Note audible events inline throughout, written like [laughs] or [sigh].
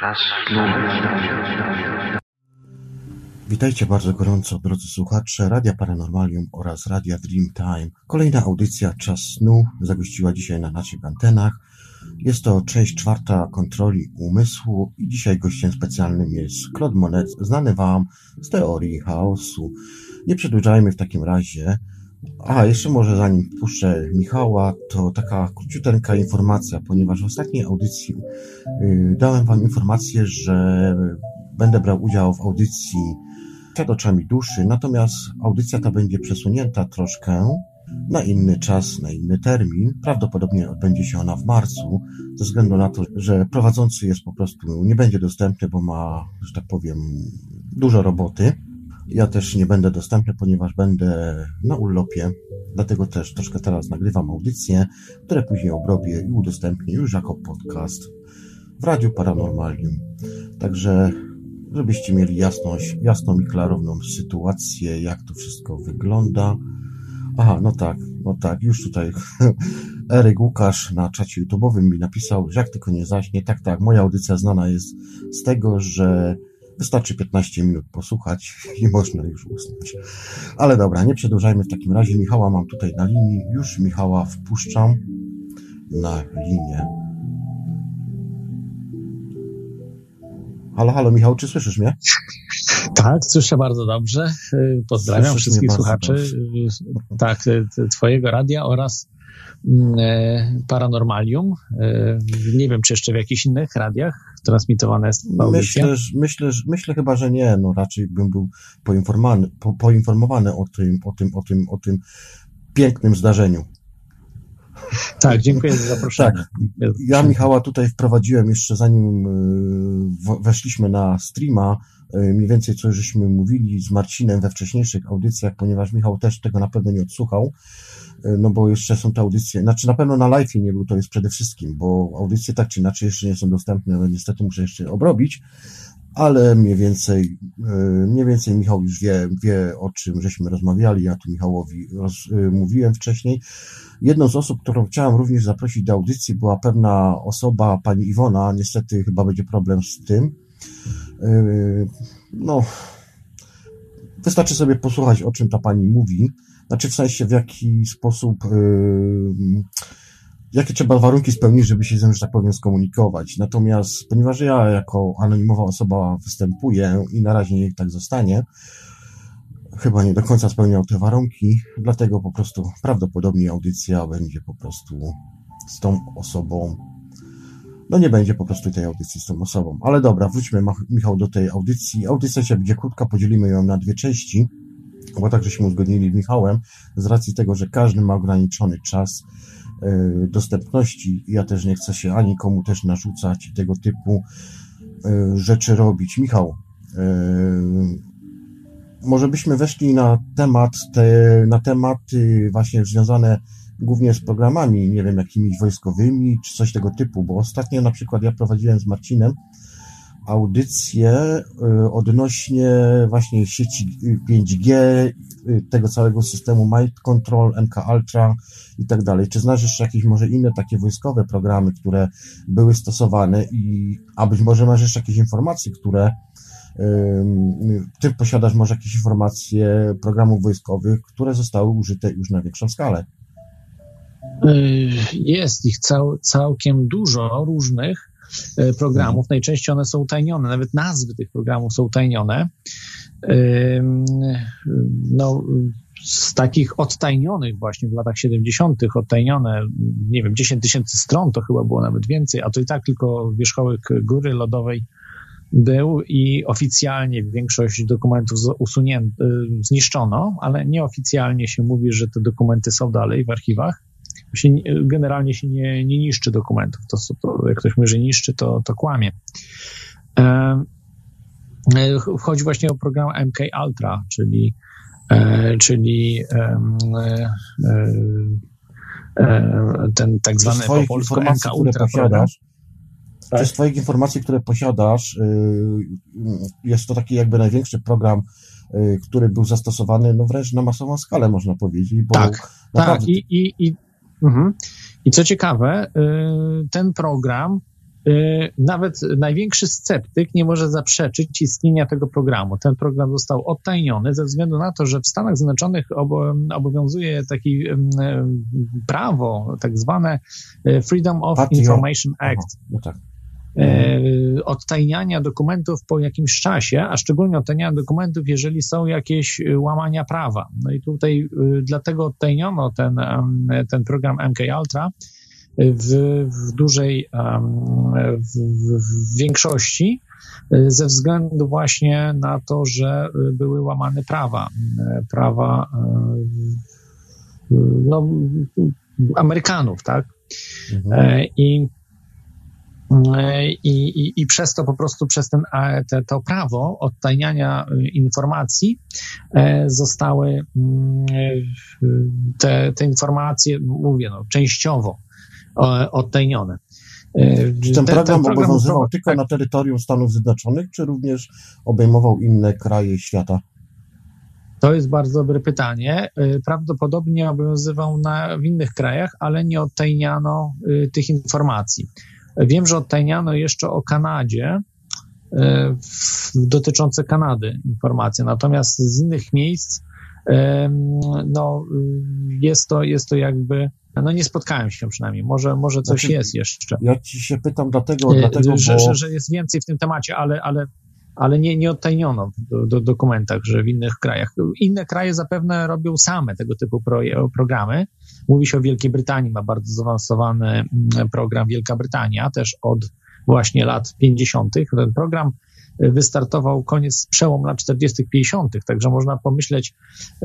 Czas snu. Witajcie bardzo gorąco, drodzy słuchacze Radia Paranormalium oraz Radia Dreamtime. Kolejna audycja Czas Snu zagościła dzisiaj na naszych antenach. Jest to część czwarta kontroli umysłu i dzisiaj gościem specjalnym jest Claude Monet, znany Wam z teorii chaosu. Nie przedłużajmy w takim razie. A, jeszcze może zanim puszczę Michała, to taka króciuteńka informacja, ponieważ w ostatniej audycji yy, dałem Wam informację, że będę brał udział w audycji przed oczami duszy, natomiast audycja ta będzie przesunięta troszkę na inny czas, na inny termin. Prawdopodobnie odbędzie się ona w marcu, ze względu na to, że prowadzący jest po prostu nie będzie dostępny, bo ma, że tak powiem, dużo roboty. Ja też nie będę dostępny, ponieważ będę na urlopie, dlatego też troszkę teraz nagrywam audycje, które później obrobię i udostępnię już jako podcast w Radiu Paranormalium. Także żebyście mieli jasność, jasną i klarowną sytuację, jak to wszystko wygląda. Aha, no tak, no tak, już tutaj [laughs] Eryk Łukasz na czacie YouTube'owym mi napisał, że jak tylko nie zaśnie, tak, tak, moja audycja znana jest z tego, że wystarczy 15 minut posłuchać i można już usnąć. Ale dobra, nie przedłużajmy w takim razie. Michała mam tutaj na linii, już Michała wpuszczam na linię. Halo, halo Michał, czy słyszysz mnie? Tak, słyszę bardzo dobrze. Pozdrawiam Słyszysz wszystkich słuchaczy. bardzo Tak, Twojego radia oraz mm, e, Paranormalium. E, Nie wiem, czy jeszcze w jakichś innych radiach transmitowana jest ta audycja. Myślę, myślę, myślę chyba, że nie. No raczej bym był poinformowany, po, poinformowany o tym, o tym, o tym, o tym pięknym zdarzeniu. Tak, dziękuję za zaproszenie. Tak. Ja Michała tutaj wprowadziłem jeszcze zanim w- weszliśmy na streama, y, mniej więcej co żeśmy mówili z Marcinem we wcześniejszych audycjach, ponieważ Michał też tego na pewno nie odsłuchał, no bo jeszcze są te audycje, znaczy na pewno na live nie był, to jest przede wszystkim, bo audycje tak czy inaczej jeszcze nie są dostępne, no niestety muszę jeszcze obrobić, ale mniej więcej, y, mniej więcej Michał już wie, wie o czym żeśmy rozmawiali, ja tu Michałowi roz, y, mówiłem wcześniej. Jedną z osób, którą chciałem również zaprosić do audycji była pewna osoba, pani Iwona, niestety chyba będzie problem z tym. No, wystarczy sobie posłuchać, o czym ta pani mówi, znaczy w sensie w jaki sposób, yy, jakie trzeba warunki spełnić, żeby się z nią, że tak powiem, skomunikować. Natomiast, ponieważ ja jako anonimowa osoba występuję i na razie niech tak zostanie, chyba nie do końca spełniał te warunki, dlatego po prostu prawdopodobnie audycja będzie po prostu z tą osobą. No nie będzie po prostu tej audycji z tą osobą. Ale dobra, wróćmy Michał do tej audycji. Audycja się będzie krótka, podzielimy ją na dwie części, bo tak żeśmy uzgodnili z Michałem, z racji tego, że każdy ma ograniczony czas yy, dostępności. Ja też nie chcę się ani komu też narzucać tego typu yy, rzeczy robić. Michał, yy, może byśmy weszli na temat, te, na tematy właśnie związane głównie z programami, nie wiem, jakimiś wojskowymi, czy coś tego typu, bo ostatnio na przykład ja prowadziłem z Marcinem audycję y, odnośnie właśnie sieci y, 5G, y, tego całego systemu Mind Control, MK Ultra i tak dalej. Czy znasz jeszcze jakieś może inne takie wojskowe programy, które były stosowane i, a być może masz jeszcze jakieś informacje, które Ty posiadasz może jakieś informacje programów wojskowych, które zostały użyte już na większą skalę. Y, Jest ich cał, całkiem dużo różnych programów. Najczęściej one są utajnione, nawet nazwy tych programów są utajnione. No, z takich odtajnionych właśnie w latach 70., odtajnione, nie wiem, 10 tysięcy stron to chyba było nawet więcej, a to i tak tylko wierzchołek góry lodowej był i oficjalnie większość dokumentów usunięto, y, zniszczono, ale nieoficjalnie się mówi, że te dokumenty są dalej w archiwach. Się, nie- generalnie się nie, nie niszczy dokumentów. To, to, jak ktoś mówi, że niszczy, to, to kłamie. E, Chodzi właśnie o program MK Ultra, czyli, e, czyli e, ten tak zwany po polsku MK Ultra posiadasz, Tak. z Twoich informacji, które posiadasz, yy, jest to taki jakby największy program, yy, który był zastosowany no wręcz na masową skalę, można powiedzieć, Tak, Tak, i, i, i, mhm. i co ciekawe, y, ten program y, nawet największy sceptyk nie może zaprzeczyć istnienia tego programu. Ten program został odtajniony ze względu na to, że w Stanach Zjednoczonych obowiązuje takie prawo, tak zwane Freedom of Information Act. Aha, no tak. E, odtajniania dokumentów po jakimś czasie, a szczególnie odtajniania dokumentów, jeżeli są jakieś e, łamania prawa. No i tutaj e, dlatego odtajniono ten, ten program MK Ultra w, w dużej w, w większości ze względu właśnie na to, że były łamane prawa, prawa no, Amerykanów, tak? Mhm. I i, i, I przez to po prostu, przez ten, te, to prawo odtajniania y, informacji e, zostały mm, te, te informacje, mówię, no, częściowo odtajnione. E, czy ten, ten program, program obowiązywał tylko tak. na terytorium Stanów Zjednoczonych, czy również obejmował inne kraje świata? To jest bardzo dobre pytanie. E, prawdopodobnie obowiązywał na, w innych krajach, ale nie odtajniano y, tych informacji. Wiem, że odtajniano jeszcze o Kanadzie, e, dotyczące Kanady informacje, natomiast z innych miejsc no, jest, to, jest to jakby, no nie spotkałem się przynajmniej, może, może coś znaczy, jest jeszcze. Ja ci się pytam dlatego, e, dlatego że, bo... że, że jest więcej w tym temacie, ale, ale ale nie, nie odtajniono w do, dokumentach, że w innych krajach. Inne kraje zapewne robią same tego typu pro, programy. Mówi się o Wielkiej Brytanii, ma bardzo zaawansowany mm, program Wielka Brytania, też od właśnie lat 50. Ten program wystartował koniec, przełom lat 40., 50., także można pomyśleć,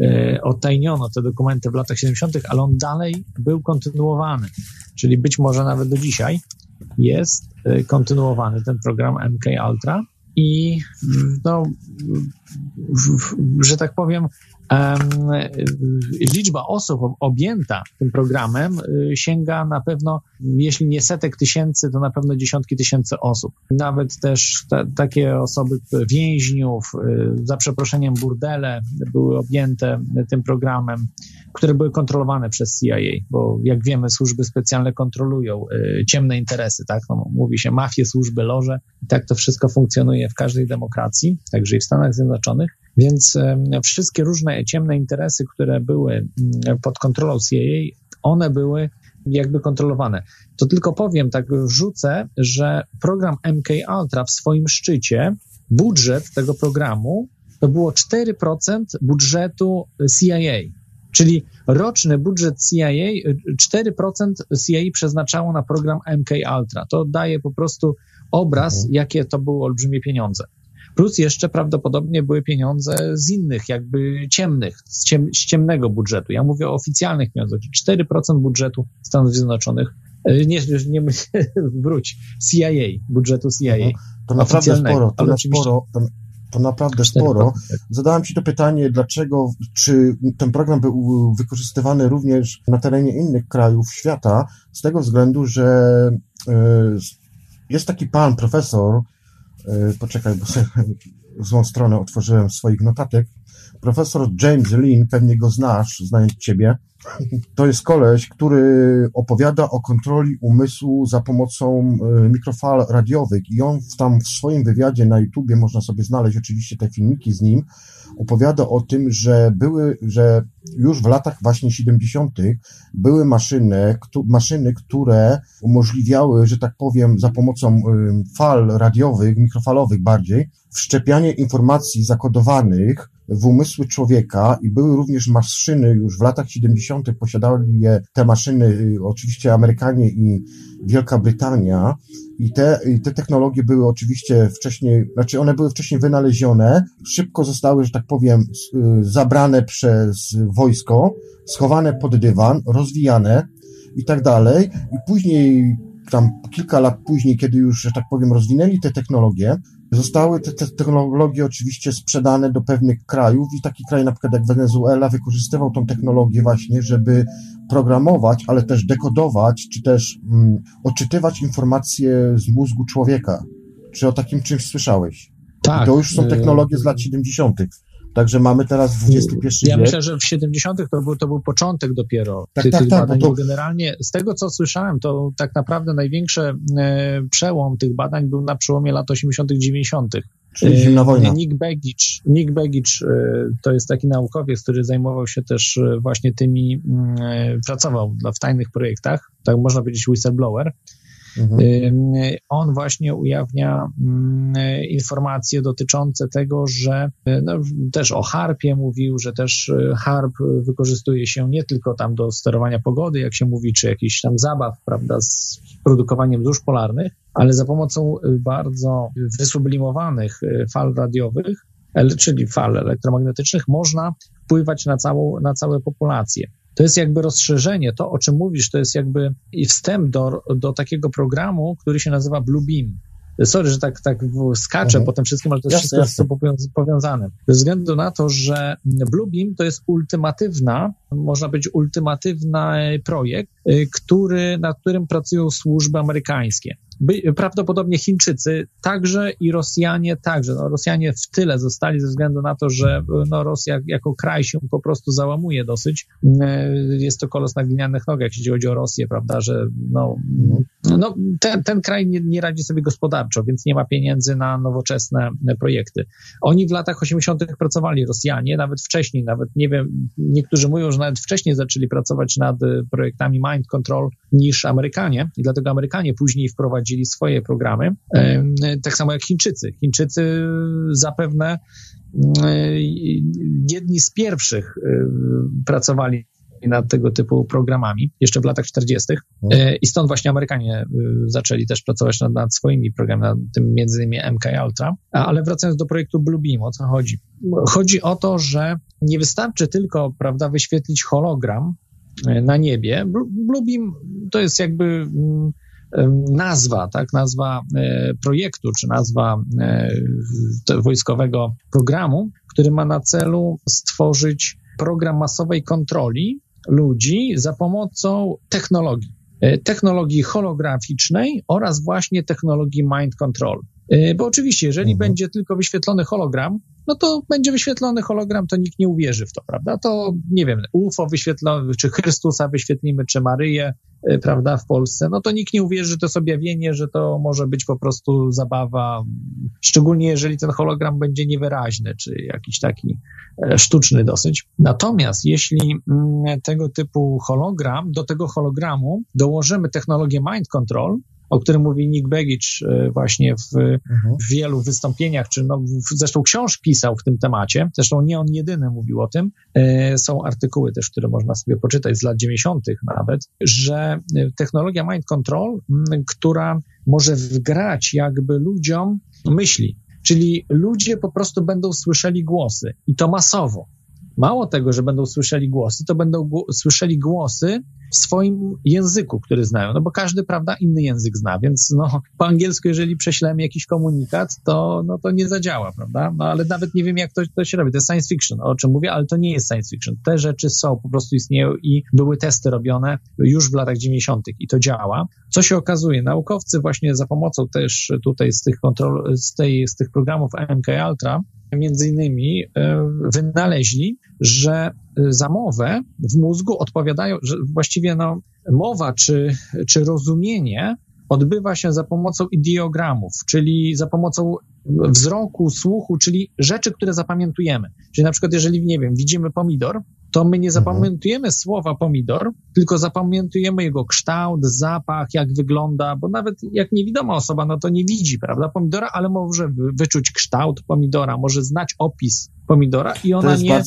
e, odtajniono te dokumenty w latach 70., ale on dalej był kontynuowany, czyli być może nawet do dzisiaj jest e, kontynuowany ten program MK Ultra i no, że tak powiem, liczba osób objęta tym programem y, sięga na pewno, jeśli nie setek tysięcy, to na pewno dziesiątki tysięcy osób. Nawet też te, takie osoby, więźniów, y, za przeproszeniem burdele były objęte tym programem które były kontrolowane przez CIA, bo jak wiemy, służby specjalne kontrolują y, ciemne interesy, tak? No, mówi się mafie, służby, loże tak to wszystko funkcjonuje w każdej demokracji, także i w Stanach Zjednoczonych. Więc wszystkie różne ciemne interesy, które były y, pod kontrolą CIA, one były jakby kontrolowane. To tylko powiem, tak rzucę, że program MK Ultra w swoim szczycie, budżet tego programu to było 4% budżetu CIA. Czyli roczny budżet CIA, 4% CIA przeznaczało na program MK Ultra. To daje po prostu obraz, mhm. jakie to były olbrzymie pieniądze. Plus jeszcze prawdopodobnie były pieniądze z innych, jakby ciemnych, z, ciem, z ciemnego budżetu. Ja mówię o oficjalnych pieniądzach, 4% budżetu Stanów Zjednoczonych e, nie, nie [laughs] wróć, CIA, budżetu CIA. Mhm. To naprawdę sporo, to, na sporo, to, to naprawdę sporo. Zadałem Ci to pytanie, dlaczego, czy ten program był wykorzystywany również na terenie innych krajów świata, z tego względu, że e, jest taki pan, profesor, poczekaj, bo sobie w złą stronę otworzyłem swoich notatek, profesor James Lin, pewnie go znasz, znając Ciebie, to jest koleś, który opowiada o kontroli umysłu za pomocą e, mikrofal radiowych i on tam w swoim wywiadzie na YouTubie, można sobie znaleźć oczywiście te filmiki z nim, opowiada o tym, że były, że już w latach właśnie 70. były maszyny, maszyny, które umożliwiały, że tak powiem, za pomocą fal radiowych, mikrofalowych bardziej, wszczepianie informacji zakodowanych w umysły człowieka i były również maszyny, już w latach 70. posiadali je te maszyny, y, oczywiście Amerykanie i Wielka Brytania i te, i te technologie były oczywiście wcześniej, znaczy one były wcześniej wynalezione, szybko zostały, że tak powiem, y, zabrane przez wojsko, schowane pod dywan, rozwijane i tak dalej i później tam kilka lat później, kiedy już, że tak powiem, rozwinęli te technologie, Zostały te, te technologie oczywiście sprzedane do pewnych krajów i taki kraj na przykład jak Wenezuela wykorzystywał tą technologię właśnie, żeby programować, ale też dekodować, czy też mm, odczytywać informacje z mózgu człowieka. Czy o takim czymś słyszałeś? Tak. I to już są technologie z lat 70. Także mamy teraz XXI ja wiek. myślę, że w 70. to był, to był początek dopiero Tak, tych, tak, tych tak, badań, bo to- generalnie z tego, co słyszałem, to tak naprawdę największy e, przełom tych badań był na przełomie lat 80., 90. Czyli zimna wojna. E, Nick Begich, Nick Begich e, to jest taki naukowiec, który zajmował się też właśnie tymi, mm, pracował w tajnych projektach, tak można powiedzieć whistleblower. Mhm. On właśnie ujawnia mm, informacje dotyczące tego, że y, no, też o harpie mówił, że też y, harp wykorzystuje się nie tylko tam do sterowania pogody, jak się mówi, czy jakichś tam zabaw, prawda, z produkowaniem złóż polarnych, ale za pomocą y, bardzo wysublimowanych fal radiowych, czyli fal elektromagnetycznych, można wpływać na całą, na całe populacje. To jest jakby rozszerzenie, to o czym mówisz, to jest jakby i wstęp do, do takiego programu, który się nazywa Blue Beam. Sorry, że tak, tak skaczę Mhm. po tym wszystkim, ale to jest Jasne, wszystko jasne. powią- powiązane. Ze względu na to, że Blue Beam to jest ultimatywna, można powiedzieć ultimatywny projekt, y, który, nad którym pracują służby amerykańskie. By, prawdopodobnie Chińczycy także i Rosjanie także. No, Rosjanie w tyle zostali ze względu na to, że no, Rosja jako kraj się po prostu załamuje dosyć. Y, Jest to kolos na glinianych nogach, jeśli chodzi o Rosję, prawda, że no, no, ten, ten kraj nie, nie radzi sobie gospodarczo, więc nie ma pieniędzy na nowoczesne e, projekty. Oni w latach 80. pracowali, Rosjanie, nawet wcześniej, nawet nie wiem, niektórzy mówią, że nawet wcześniej zaczęli pracować nad e, projektami mind control niż Amerykanie i dlatego Amerykanie później wprowadzili swoje programy, tak samo jak Chińczycy. Chińczycy zapewne e, jedni z pierwszych e, pracowali nad tego typu programami, jeszcze w latach 40. E, I stąd właśnie Amerykanie e, zaczęli też pracować nad, nad swoimi programami, nad tym między innymi MK Ultra. Ale wracając do projektu Bluebeam, o co chodzi? Chodzi o to, że nie wystarczy tylko, prawda, wyświetlić hologram e, na niebie. Blu- Bluebeam to jest jakby mm, nazwa, tak, nazwa e, projektu, czy nazwa e, wojskowego programu, który ma na celu stworzyć program masowej kontroli ludzi za pomocą technologii. E, Technologii holograficznej oraz właśnie technologii mind control. Bo oczywiście, jeżeli Mhm. będzie tylko wyświetlony hologram, no to będzie wyświetlony hologram, to nikt nie uwierzy w to, prawda? To nie wiem, UFO wyświetlony, czy Chrystusa wyświetlimy, czy Maryję, e, prawda, w Polsce, no to nikt nie uwierzy, to jest objawienie, że to może być po prostu zabawa, szczególnie jeżeli ten hologram będzie niewyraźny, czy jakiś taki e, sztuczny dosyć. Natomiast jeśli mm, tego typu hologram, do tego hologramu dołożymy technologię mind control, o którym mówi Nick Begich e, właśnie w, Mhm. w wielu wystąpieniach, czy no, zresztą książ pisał w tym temacie, zresztą nie on jedyny mówił o tym, e, są artykuły też, które można sobie poczytać z lat 90. nawet, że e, technologia mind control, która może wgrać jakby ludziom myśli, czyli ludzie po prostu będą słyszeli głosy i to masowo. Mało tego, że będą słyszeli głosy, to będą gło- słyszeli głosy w swoim języku, który znają, no bo każdy, prawda, inny język zna, więc no, po angielsku, jeżeli prześlemy jakiś komunikat, to, no, to nie zadziała, prawda? No ale nawet nie wiem, jak to, to się robi. To jest science fiction, o czym mówię, ale to nie jest science fiction. Te rzeczy są, po prostu istnieją i były testy robione już w latach 90. i to działa. Co się okazuje? Naukowcy właśnie za pomocą też tutaj z tych kontrol, z, tej, z tych programów MK Ultra, między innymi e, wynaleźli, że e, za mowę w mózgu odpowiadają, że właściwie no, mowa czy, czy rozumienie odbywa się za pomocą ideogramów, czyli za pomocą wzroku, słuchu, czyli rzeczy, które zapamiętujemy. Czyli na przykład, jeżeli, nie wiem, widzimy pomidor, to my nie zapamiętujemy słowa pomidor, tylko zapamiętujemy jego kształt, zapach, jak wygląda, bo nawet jak niewidoma osoba, no to nie widzi, prawda, pomidora, ale może wy- wyczuć kształt pomidora, może znać opis pomidora i ona nie,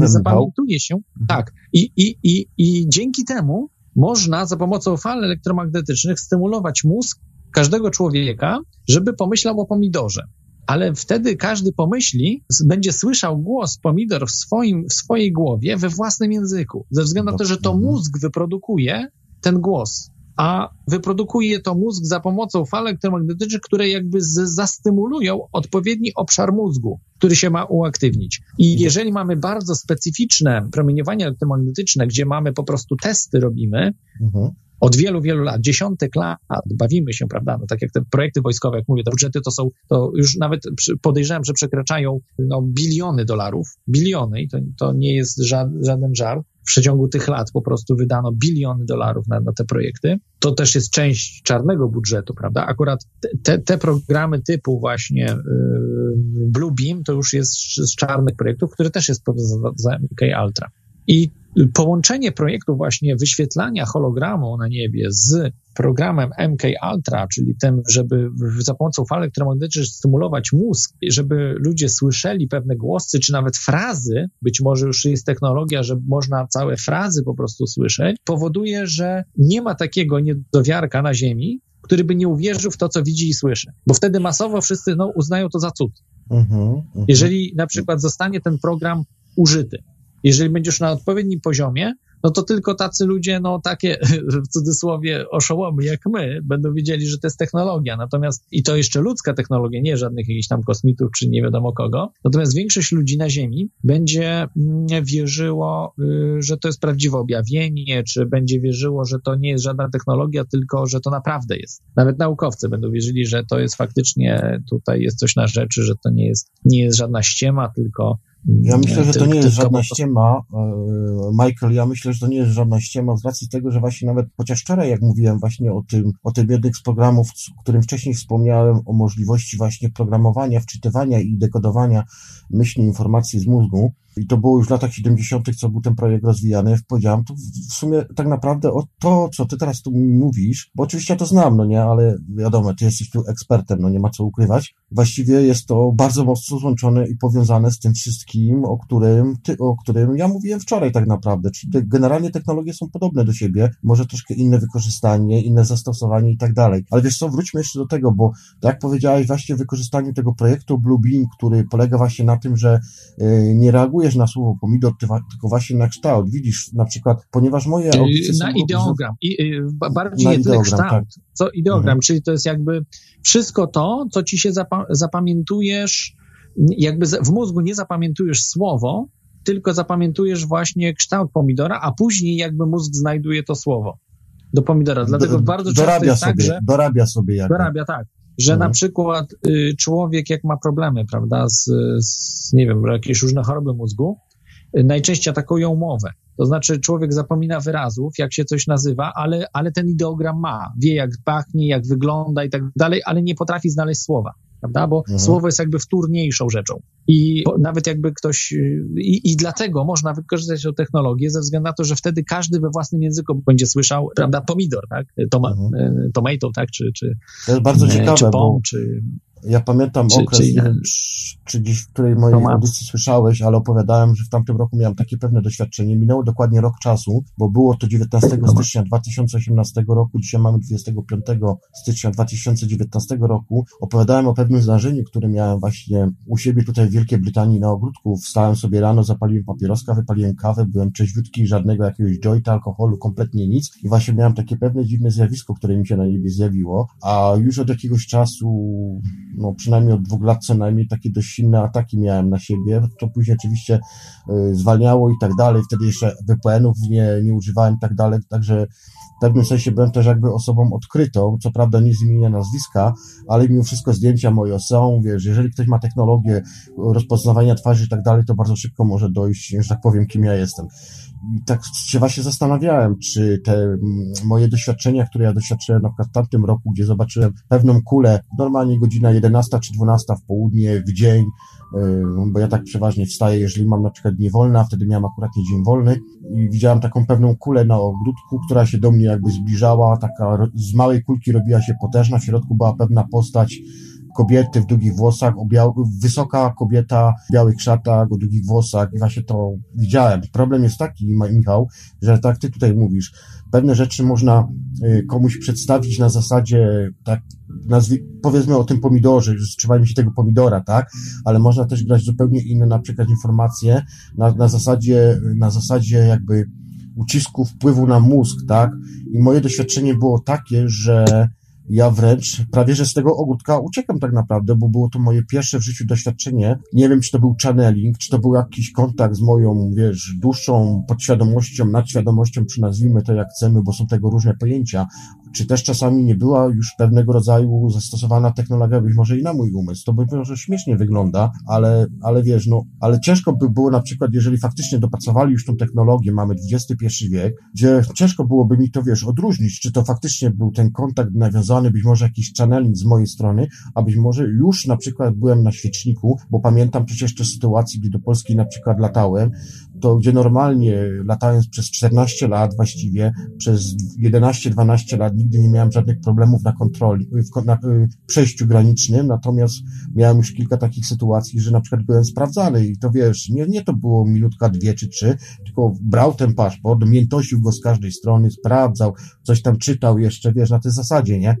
nie zapamiętuje się. Tak. I, i, i, I dzięki temu można za pomocą fal elektromagnetycznych stymulować mózg każdego człowieka, żeby pomyślał o pomidorze. Ale wtedy każdy pomyśli, będzie słyszał głos pomidor w, swoim, w swojej głowie we własnym języku, ze względu na to, że to Mhm. mózg wyprodukuje ten głos. A wyprodukuje to mózg za pomocą fal elektromagnetycznych, które jakby z, zastymulują odpowiedni obszar mózgu, który się ma uaktywnić. I jeżeli mamy bardzo specyficzne promieniowanie elektromagnetyczne, gdzie mamy po prostu testy robimy, Mhm. od wielu, wielu lat, dziesiątek lat bawimy się, prawda, no tak jak te projekty wojskowe, jak mówię, te budżety to są, to już nawet podejrzewam, że przekraczają no, biliony dolarów, biliony i to, to nie jest żaden, żaden żart. W przeciągu tych lat po prostu wydano biliony dolarów na, na te projekty. To też jest część czarnego budżetu, prawda? Akurat te, te programy typu właśnie yy, Bluebeam to już jest z czarnych projektów, które też jest za, za MK Ultra. I połączenie projektu właśnie wyświetlania hologramu na niebie z programem MK Ultra, czyli tym, żeby za pomocą fal elektromagnetycznych stymulować mózg, żeby ludzie słyszeli pewne głosy, czy nawet frazy, być może już jest technologia, że można całe frazy po prostu słyszeć, powoduje, że nie ma takiego niedowiarka na Ziemi, który by nie uwierzył w to, co widzi i słyszy. Bo wtedy masowo wszyscy no, uznają to za cud. Uh -huh, uh -huh. Jeżeli na przykład zostanie ten program użyty, jeżeli będziesz na odpowiednim poziomie, no to tylko tacy ludzie, no takie [laughs] w cudzysłowie oszołomy jak my, będą wiedzieli, że to jest technologia. Natomiast i to jeszcze ludzka technologia, nie żadnych jakichś tam kosmitów czy nie wiadomo kogo. Natomiast większość ludzi na Ziemi będzie mm, wierzyło, y, że to jest prawdziwe objawienie, czy będzie wierzyło, że to nie jest żadna technologia, tylko że to naprawdę jest. Nawet naukowcy będą wierzyli, że to jest faktycznie tutaj jest coś na rzeczy, że to nie jest, nie jest żadna ściema, tylko ja myślę, że to nie jest żadna ściema, e, Michael, ja myślę, że to nie jest żadna ściema z racji tego, że właśnie nawet, chociaż wczoraj, jak mówiłem właśnie o tym, o tym jednym z programów, o którym wcześniej wspomniałem, o możliwości właśnie programowania, wczytywania i dekodowania myśli, informacji z mózgu, i to było już w latach 70., co był ten projekt rozwijany, powiedziałem, to w sumie tak naprawdę o to, co ty teraz tu mówisz, bo oczywiście ja to znam, no nie, ale wiadomo, ty jesteś tu ekspertem, no nie ma co ukrywać. Właściwie jest to bardzo mocno złączone i powiązane z tym wszystkim, o którym, ty, o którym ja mówiłem wczoraj tak naprawdę, czyli te, generalnie technologie są podobne do siebie, może troszkę inne wykorzystanie, inne zastosowanie i tak dalej. Ale wiesz co, wróćmy jeszcze do tego, bo tak jak powiedziałeś, właśnie wykorzystaniu tego projektu Bluebeam, który polega właśnie na tym, że yy, nie reaguje reagujesz na słowo pomidor, tylko właśnie na kształt. Widzisz, na przykład, ponieważ moje yy, audycje Na ideogram. I, bardziej na nie tyle kształt, tak. co ideogram, mhm. czyli to jest jakby wszystko to, co ci się zapa zapamiętujesz, jakby w mózgu nie zapamiętujesz słowo, tylko zapamiętujesz właśnie kształt pomidora, a później jakby mózg znajduje to słowo do pomidora. Dlatego do, bardzo często jest tak, sobie, tak, że... Dorabia sobie jakby. Dorabia, tak że mhm. na przykład y, człowiek, jak ma problemy, prawda, z, z, nie wiem, jakieś różne choroby mózgu, y, najczęściej atakują mowę. To znaczy, człowiek zapomina wyrazów, jak się coś nazywa, ale, ale ten ideogram ma. Wie, jak pachnie, jak wygląda i tak dalej, ale nie potrafi znaleźć słowa prawda? Bo mhm. słowo jest jakby wtórniejszą rzeczą. I nawet jakby ktoś, i, i dlatego można wykorzystać tę technologię ze względu na to, że wtedy każdy we własnym języku będzie słyszał, prawda, pomidor, tak? Toma, mhm. E, tomato, tak? Czy, czy, to jest bardzo ciekawe, czy pom, bo... czy ja pamiętam czy, okres, czy, czy, gdzieś w której mojej audycji słyszałeś, ale opowiadałem, że w tamtym roku miałem takie pewne doświadczenie. Minęło dokładnie rok czasu, bo było to 19 stycznia 2018 roku, dzisiaj mamy 25 stycznia 2019 roku. Opowiadałem o pewnym zdarzeniu, które miałem właśnie u siebie tutaj w Wielkiej Brytanii na ogródku. Wstałem sobie rano, zapaliłem papieroska, wypaliłem kawę, byłem trzeźwiutki, żadnego jakiegoś jointa, alkoholu, kompletnie nic. I właśnie miałem takie pewne dziwne zjawisko, które mi się na niebie zjawiło, a już od jakiegoś czasu no przynajmniej od dwóch lat co najmniej takie dość silne ataki miałem na siebie, to później oczywiście y, zwalniało i tak dalej, wtedy jeszcze VPN-ów nie, nie używałem i tak dalej, także w pewnym sensie byłem też jakby osobą odkrytą, co prawda nie z imienia nazwiska, ale mimo wszystko zdjęcia moje są, wiesz, jeżeli ktoś ma technologię rozpoznawania twarzy i tak dalej, to bardzo szybko może dojść, że tak powiem, kim ja jestem. Tak się właśnie zastanawiałem, czy te mm, moje doświadczenia, które ja doświadczyłem na przykład w tamtym roku, gdzie zobaczyłem pewną kulę, normalnie godzina 11 czy 12 w południe, w dzień, y, bo ja tak przeważnie wstaję, jeżeli mam na przykład dnie wolne, a wtedy miałem akurat nie dzień wolny i widziałem taką pewną kulę na ogródku, która się do mnie jakby zbliżała, taka z małej kulki robiła się potężna, w środku była pewna postać, kobiety w długich włosach, wysoka kobieta w białych szatach, o długich włosach. I właśnie to widziałem. Problem jest taki, Michał, że tak ty tutaj mówisz, pewne rzeczy można y, komuś przedstawić na zasadzie, tak, nazwi, powiedzmy o tym pomidorze, że trzeba mi się tego pomidora, tak, ale można też grać zupełnie inne na przykład informacje na, na zasadzie, na zasadzie jakby ucisku wpływu na mózg, tak, i moje doświadczenie było takie, że ja wręcz prawie, że z tego ogródka uciekam tak naprawdę, bo było to moje pierwsze w życiu doświadczenie. Nie wiem, czy to był channeling, czy to był jakiś kontakt z moją, wiesz, dłuższą podświadomością, nadświadomością, czy nazwijmy to jak chcemy, bo są tego różne pojęcia, czy też czasami nie była już pewnego rodzaju zastosowana technologia, być może i na mój umysł. To by może śmiesznie wygląda, ale, ale wiesz, no, ale ciężko by było na przykład, jeżeli faktycznie dopracowali już tą technologię, mamy XXI wiek, gdzie ciężko byłoby mi to, wiesz, odróżnić, czy to faktycznie był ten kontakt nawiązany, być może jakiś channeling z mojej strony, a być może już na przykład byłem na świeczniku, bo pamiętam przecież te sytuacje, gdy do Polski na przykład latałem, to gdzie normalnie latając przez 14 lat właściwie, przez 11-12 lat nigdy nie miałem żadnych problemów na kontroli, w, na, przejściu granicznym, natomiast miałem już kilka takich sytuacji, że na przykład byłem sprawdzany i to wiesz, nie, nie to było minutka, dwie czy trzy, tylko brał ten paszport, miętosił go z każdej strony, sprawdzał, coś tam czytał jeszcze, wiesz, na tej zasadzie, nie?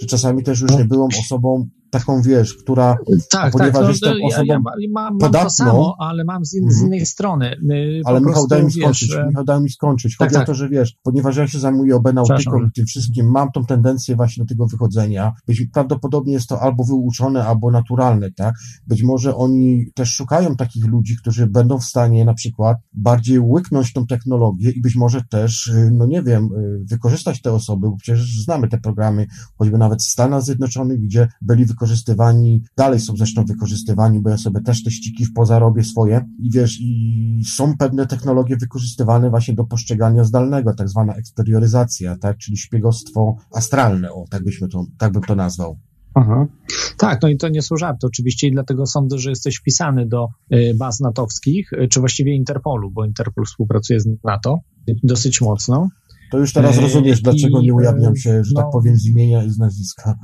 Czy czasami też już nie byłem osobą taką, wiesz, która, tak, ponieważ tak, no, jestem osobą ja, ja mam, podatną, mam samo, ale mam z, in, z mhm. innej strony. Y, ale Michał, daj mi skończyć, wiesz, Michał, daj mi skończyć. Chodzi tak, o to, tak. że wiesz, ponieważ ja się zajmuję obenautyką i tym wszystkim, mam tą tendencję właśnie do tego wychodzenia. Być, prawdopodobnie jest to albo wyuczone, albo naturalne, tak? Być może oni też szukają takich ludzi, którzy będą w stanie na przykład bardziej łyknąć tą technologię i być może też, y, no nie wiem, y, wykorzystać te osoby, bo przecież znamy te programy, choćby nawet w Stanach Zjednoczonych, gdzie byli wykorzystani wykorzystywani, dalej są zresztą wykorzystywani, bo ja sobie też te ściki w poza robię swoje i wiesz, i są pewne technologie wykorzystywane właśnie do postrzegania zdalnego, tak zwana eksterioryzacja, tak, czyli szpiegostwo astralne, o, tak byśmy to, tak bym to nazwał. Aha. Tak, no i to nie są żarty oczywiście i dlatego sądzę, że jesteś wpisany do y, baz natowskich, y, czy właściwie Interpolu, bo Interpol współpracuje z NATO dosyć mocno. To już teraz rozumiesz, dlaczego nie ujawniam się, że tak no, tak powiem, z imienia i z nazwiska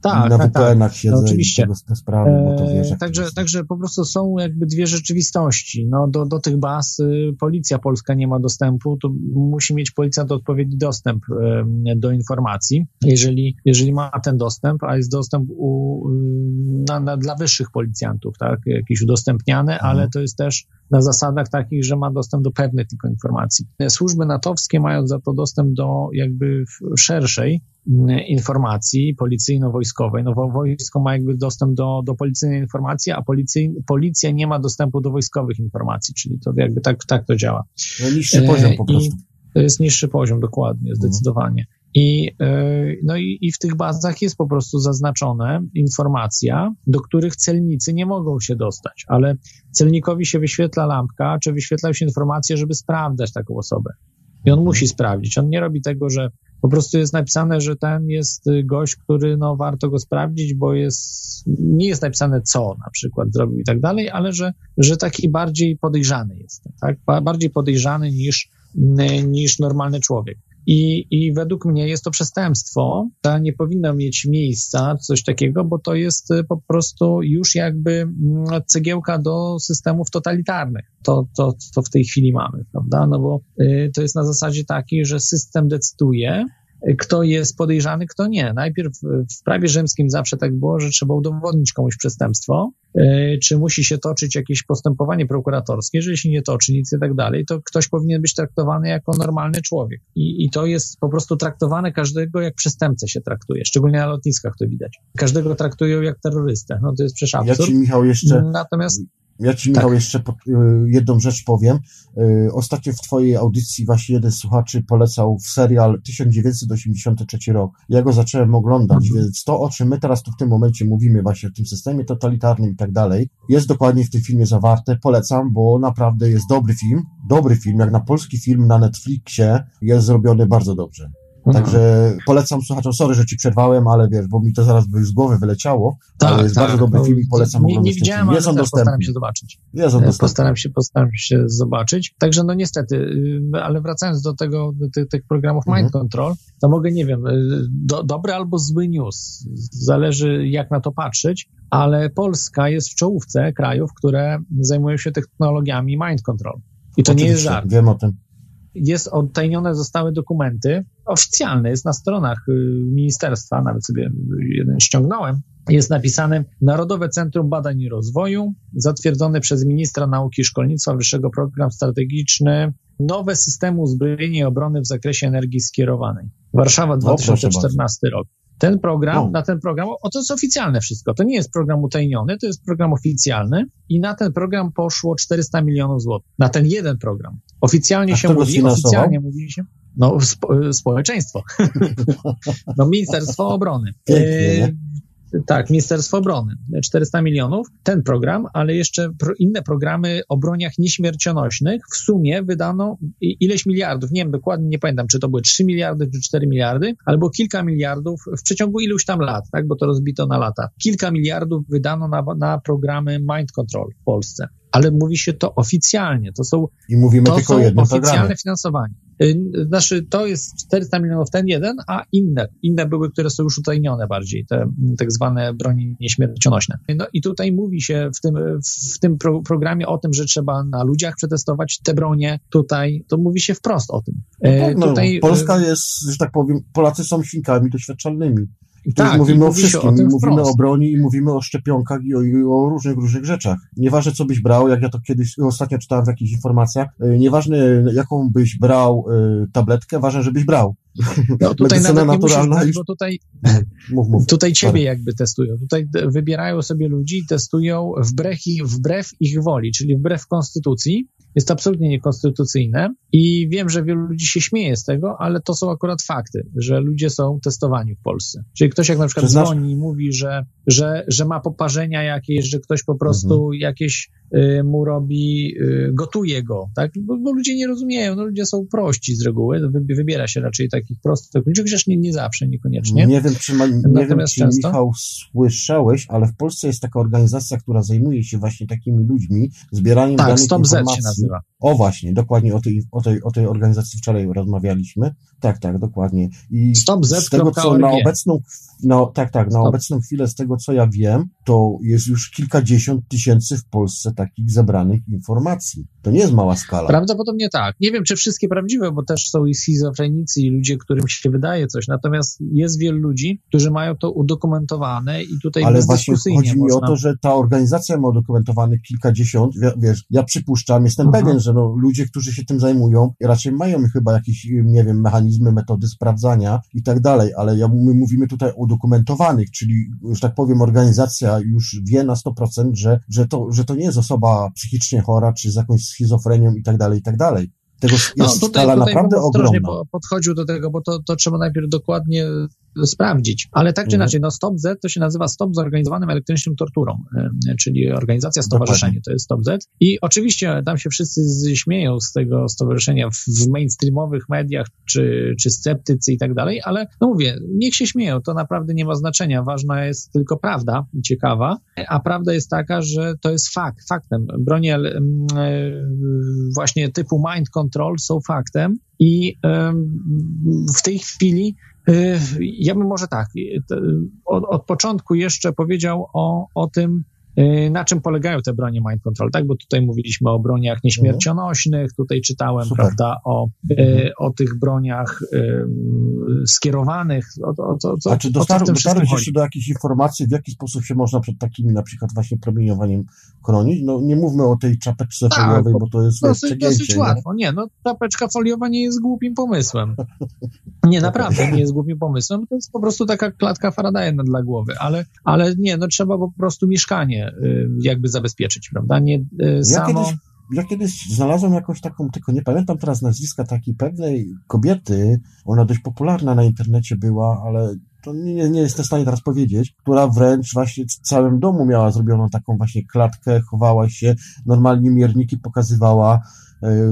tak, na tak, VPN-ach tak. siedzę no, oczywiście. i te sprawy, bo to wiesz, także, także po prostu są jakby dwie rzeczywistości. No, do, do tych baz y, policja polska nie ma dostępu, to musi mieć policjant odpowiedni dostęp y, do informacji. Jeżeli, jeżeli ma ten dostęp, a jest dostęp u, y, na, na, dla wyższych policjantów, tak, jakiś udostępniany, mhm. ale to jest też na zasadach takich, że ma dostęp do pewnych tylko informacji. Służby natowskie mają za to dostęp do jakby szerszej mm, informacji policyjno-wojskowej. No wojsko ma jakby dostęp do, do policyjnej informacji, a policyj, policja nie ma dostępu do wojskowych informacji, czyli to jakby tak, tak to działa. No niższy poziom po prostu. I to jest niższy poziom, dokładnie, mhm. zdecydowanie. I, e, no i, i w tych bazach jest po prostu zaznaczona informacja, do których celnicy nie mogą się dostać, ale celnikowi się wyświetla lampka, czy wyświetla się informacja, żeby sprawdzać taką osobę. I on musi sprawdzić. On nie robi tego, że po prostu jest napisane, że ten jest gość, który no, warto go sprawdzić, bo jest, nie jest napisane co na przykład zrobił i tak dalej, ale że, że taki bardziej podejrzany jest, tak? Bardziej podejrzany niż, niż normalny człowiek. I, I według mnie jest to przestępstwo, to nie powinno mieć miejsca, coś takiego, bo to jest y, po prostu już jakby mm, cegiełka do systemów totalitarnych. To, to, to w tej chwili mamy, prawda? No bo y, to jest na zasadzie takiej, że system decyduje, kto jest podejrzany, kto nie. Najpierw w prawie rzymskim zawsze tak było, że trzeba udowodnić komuś przestępstwo, e, czy musi się toczyć jakieś postępowanie prokuratorskie, jeżeli się nie toczy nic i tak dalej, to ktoś powinien być traktowany jako normalny człowiek. I, I to jest po prostu traktowane każdego jak przestępcę się traktuje, szczególnie na lotniskach to widać. Każdego traktują jak terrorystę. No to jest przecież absurd. Ja ci, Michał, jeszcze... Natomiast ja Ci, Michał, tak. jeszcze y, jedną rzecz powiem. Y, ostatnio w Twojej audycji właśnie jeden z słuchaczy polecał serial 1983 rok. Ja go zacząłem oglądać, mhm. więc to, o czym my teraz tu w tym momencie mówimy, właśnie o tym systemie totalitarnym i tak dalej, jest dokładnie w tym filmie zawarte. Polecam, bo naprawdę jest dobry film. Dobry film, jak na polski film na Netflixie jest zrobiony bardzo dobrze. Mhm. Także polecam słuchaczom, sorry, że ci przerwałem, ale wiesz, bo mi to zaraz by z głowy wyleciało, tak, ale jest tak, bardzo dobry film i polecam Nie, nie widziałem, ale postaram się zobaczyć. Jest on dostępny. Postaram się, postaram się zobaczyć. Także no niestety, y, ale wracając do tego, do tych, tych programów mhm. Mind Control, to mogę, nie wiem, y, do, dobry albo zły news, zależy jak na to patrzeć, ale Polska jest w czołówce krajów, które zajmują się technologiami Mind Control. I to Oczywiście, nie jest żart. Wiem o tym jest odtajnione zostały dokumenty oficjalne, jest na stronach y, ministerstwa, nawet sobie jeden ściągnąłem, jest napisane Narodowe Centrum Badań i Rozwoju, zatwierdzony przez ministra nauki i szkolnictwa wyższego program strategiczny nowe systemy uzbrojenia i obrony w zakresie energii skierowanej. Warszawa 2014 rok. Ten program, no. na ten program, o to jest oficjalne wszystko. To nie jest program utajniony, to jest program oficjalny i na ten program poszło 400 milionów złotych. Na ten jeden program. Oficjalnie A się mówi, oficjalnie mówi się, no, spo, społeczeństwo. [laughs] no, Ministerstwo Obrony. Pięknie, tak, Ministerstwo Obrony, 400 milionów, ten program, ale jeszcze pro, inne programy o broniach nieśmiercionośnych. W sumie wydano ileś miliardów, nie wiem dokładnie, nie pamiętam, czy to były 3 miliardy, czy 4 miliardy, albo kilka miliardów w przeciągu iluś tam lat, tak, bo to rozbito na lata. Kilka miliardów wydano na, na programy mind control w Polsce ale mówi się to oficjalnie. To są, I mówimy to tylko są jednym oficjalne programie. finansowanie. Znaczy, to jest 400 milionów ten jeden, a inne, inne były, które są już utajnione bardziej, te tak zwane broni nieśmiercionośne. No i tutaj mówi się w tym, w tym pro, programie o tym, że trzeba na ludziach przetestować te bronie. Tutaj to mówi się wprost o tym. No tak, no, tutaj, Polska jest, że tak powiem, Polacy są świnkami doświadczalnymi. I tu tak, mówimy o wszystkim, o mówimy wprost. o broni i mówimy o szczepionkach i o, i o, różnych, różnych rzeczach. Nieważne, co byś brał, jak ja to kiedyś ostatnio czytałem w jakichś informacjach, nieważne, jaką byś brał tabletkę, ważne, żebyś brał. No tutaj nawet nie naturalna musisz, bo tutaj, [laughs] mów, mów. tutaj ciebie Sorry. jakby testują. Tutaj wybierają sobie ludzi, testują wbrew, wbrew ich woli, czyli wbrew konstytucji. Jest absolutnie niekonstytucyjne i wiem, że wielu ludzi się śmieje z tego, ale to są akurat fakty, że ludzie są testowani w Polsce. Czyli ktoś jak na przykład znasz... dzwoni i mówi, że, że, że ma poparzenia jakieś, że ktoś po prostu mhm. jakieś y, mu robi, y, gotuje go, tak? Bo, bo, ludzie nie rozumieją, no ludzie są prości z reguły, wybiera się raczej takich prostych ludzi, chociaż nie, nie zawsze, niekoniecznie. Nie wiem, czy, ma, nie wiem, czy często... Michał słyszałeś, ale w Polsce jest taka organizacja, która zajmuje się właśnie takimi ludźmi, zbieraniem tak, danych Stop informacji. Z się nazywa. O właśnie, dokładnie o tej, o tej, o tej organizacji wczoraj rozmawialiśmy. Tak, tak, dokładnie. I z tego, co na obecną, no, tak, tak, na Stop. obecną chwilę, z tego, co ja wiem, to jest już kilkadziesiąt tysięcy w Polsce takich zebranych informacji. To nie jest mała skala. Prawdopodobnie tak. Nie wiem, czy wszystkie prawdziwe, bo też są i schizofrenicy, i ludzie, którym się wydaje coś. Natomiast jest wielu ludzi, którzy mają to udokumentowane i tutaj Ale właśnie chodzi mi można... o to, że ta organizacja ma udokumentowanych kilkadziesiąt. Wiesz, ja przypuszczam, jestem Aha. pewien, że no, ludzie, którzy się tym zajmują, raczej mają chyba jakieś, nie wiem, mechanizmy, metody sprawdzania i tak dalej, ale ja, my mówimy tutaj o udokumentowanych, czyli, że tak powiem, organizacja już wie na 100%, że, że, to, że to nie jest osoba psychicznie chora, czy z jakąś schizofrenią i tak dalej, i tak dalej. Tego jest no, tutaj, skala tutaj naprawdę ogromna. podchodził do tego, bo to, to trzeba najpierw dokładnie sprawdzić. Ale tak czy mhm. inaczej, no Stop Z to się nazywa Stop Zorganizowanym Elektronicznym Torturą, czyli organizacja, stowarzyszenie, to jest Stop Z. I oczywiście tam się wszyscy śmieją z tego stowarzyszenia w mainstreamowych mediach, czy, czy sceptycy i tak dalej, ale no mówię, niech się śmieją, to naprawdę nie ma znaczenia. Ważna jest tylko prawda, ciekawa, a prawda jest taka, że to jest fakt, faktem. Bronie e, właśnie typu mind control są faktem i w tej chwili ja bym może tak, y, od, od początku jeszcze powiedział o, o tym, Y, na czym polegają te bronie mind control, tak? Bo tutaj mówiliśmy o broniach nieśmiercionośnych, tutaj czytałem, Super. prawda, o, y, mhm. o tych broniach y, skierowanych. O, o, o, A czy dotarłeś jeszcze do jakichś informacji, w jaki sposób się można przed takimi na przykład właśnie promieniowaniem chronić? No nie mówmy o tej czapeczce tak, foliowej, bo to jest dosyć, dosyć łatwo. Nie, no czapeczka foliowa nie jest głupim pomysłem. [laughs] Nie, naprawdę nie jest głupim pomysłem. To jest po prostu taka klatka Faradaya dla głowy, ale, ale nie, no trzeba po prostu mieszkanie Y, jakby zabezpieczyć, prawda? Nie y, samo... Ja kiedyś, ja kiedyś znalazłem jakąś taką, tylko nie pamiętam teraz nazwiska takiej pewnej kobiety, ona dość popularna na internecie była, ale to nie, nie jestem w stanie teraz powiedzieć, która wręcz właśnie w całym domu miała zrobioną taką właśnie klatkę, chowała się, normalnie mierniki pokazywała,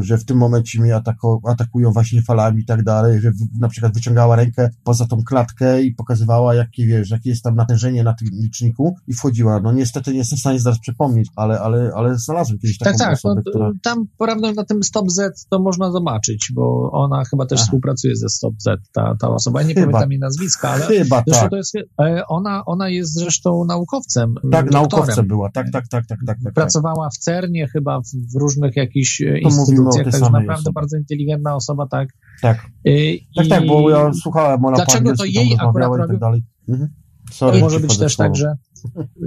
że w tym momencie mnie atako, atakują właśnie falami i tak dalej, że na przykład wyciągała rękę poza tą klatkę i pokazywała, jakie wiesz, jakie jest tam natężenie na tym liczniku i wchodziła. No niestety nie jestem w stanie zaraz przypomnieć, ale, ale, ale znalazłem kiedyś taką tak, tak, osobę, no, która... Tam prawdę na tym Stop Z to można zobaczyć, bo ona chyba też Aha. współpracuje ze Stop Z, ta, ta osoba. Ja nie chyba. pamiętam jej nazwiska, ale chyba, tak. to jest, e, ona, ona jest zresztą naukowcem. Tak, doktorem. naukowcem była, tak, tak, tak, tak, tak, tak. Pracowała w CERNie chyba w różnych jakichś to instytucjach, także naprawdę osoby. bardzo inteligentna osoba, tak. Tak, I, tak, tak, bo ja słuchałem ona Dlaczego to jej akurat i tak dalej. Mhm. Sorry, może być też tak, że,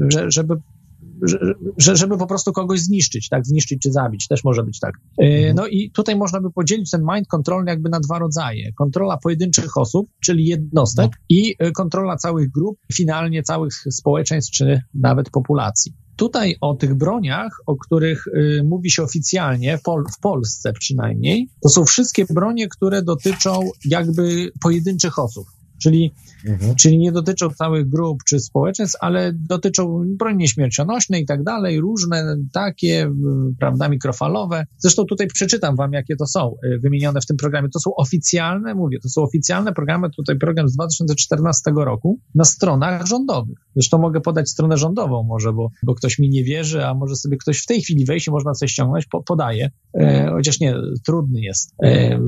że, żeby że, żeby po prostu kogoś zniszczyć, tak, zniszczyć czy zabić, też może być tak. Mhm. No i tutaj można by podzielić ten mind control jakby na dwa rodzaje. Kontrola pojedynczych osób, czyli jednostek no. i kontrola całych grup, finalnie całych społeczeństw czy nawet populacji. Tutaj o tych broniach, o których y, mówi się oficjalnie, w, Pol w Polsce przynajmniej, to są wszystkie bronie, które dotyczą jakby pojedynczych osób. Czyli, mhm. czyli nie dotyczą całych grup czy społeczeństw, ale dotyczą broni nieśmiercionośnej i tak dalej, różne takie, prawda, mikrofalowe. Zresztą tutaj przeczytam wam, jakie to są y, wymienione w tym programie. To są oficjalne, mówię, to są oficjalne programy, tutaj program z 2014 roku na stronach rządowych. Zresztą mogę podać stronę rządową może, bo, bo ktoś mi nie wierzy, a może sobie ktoś w tej chwili wejść można coś ściągnąć, po, podaję. E, chociaż nie, trudny jest e,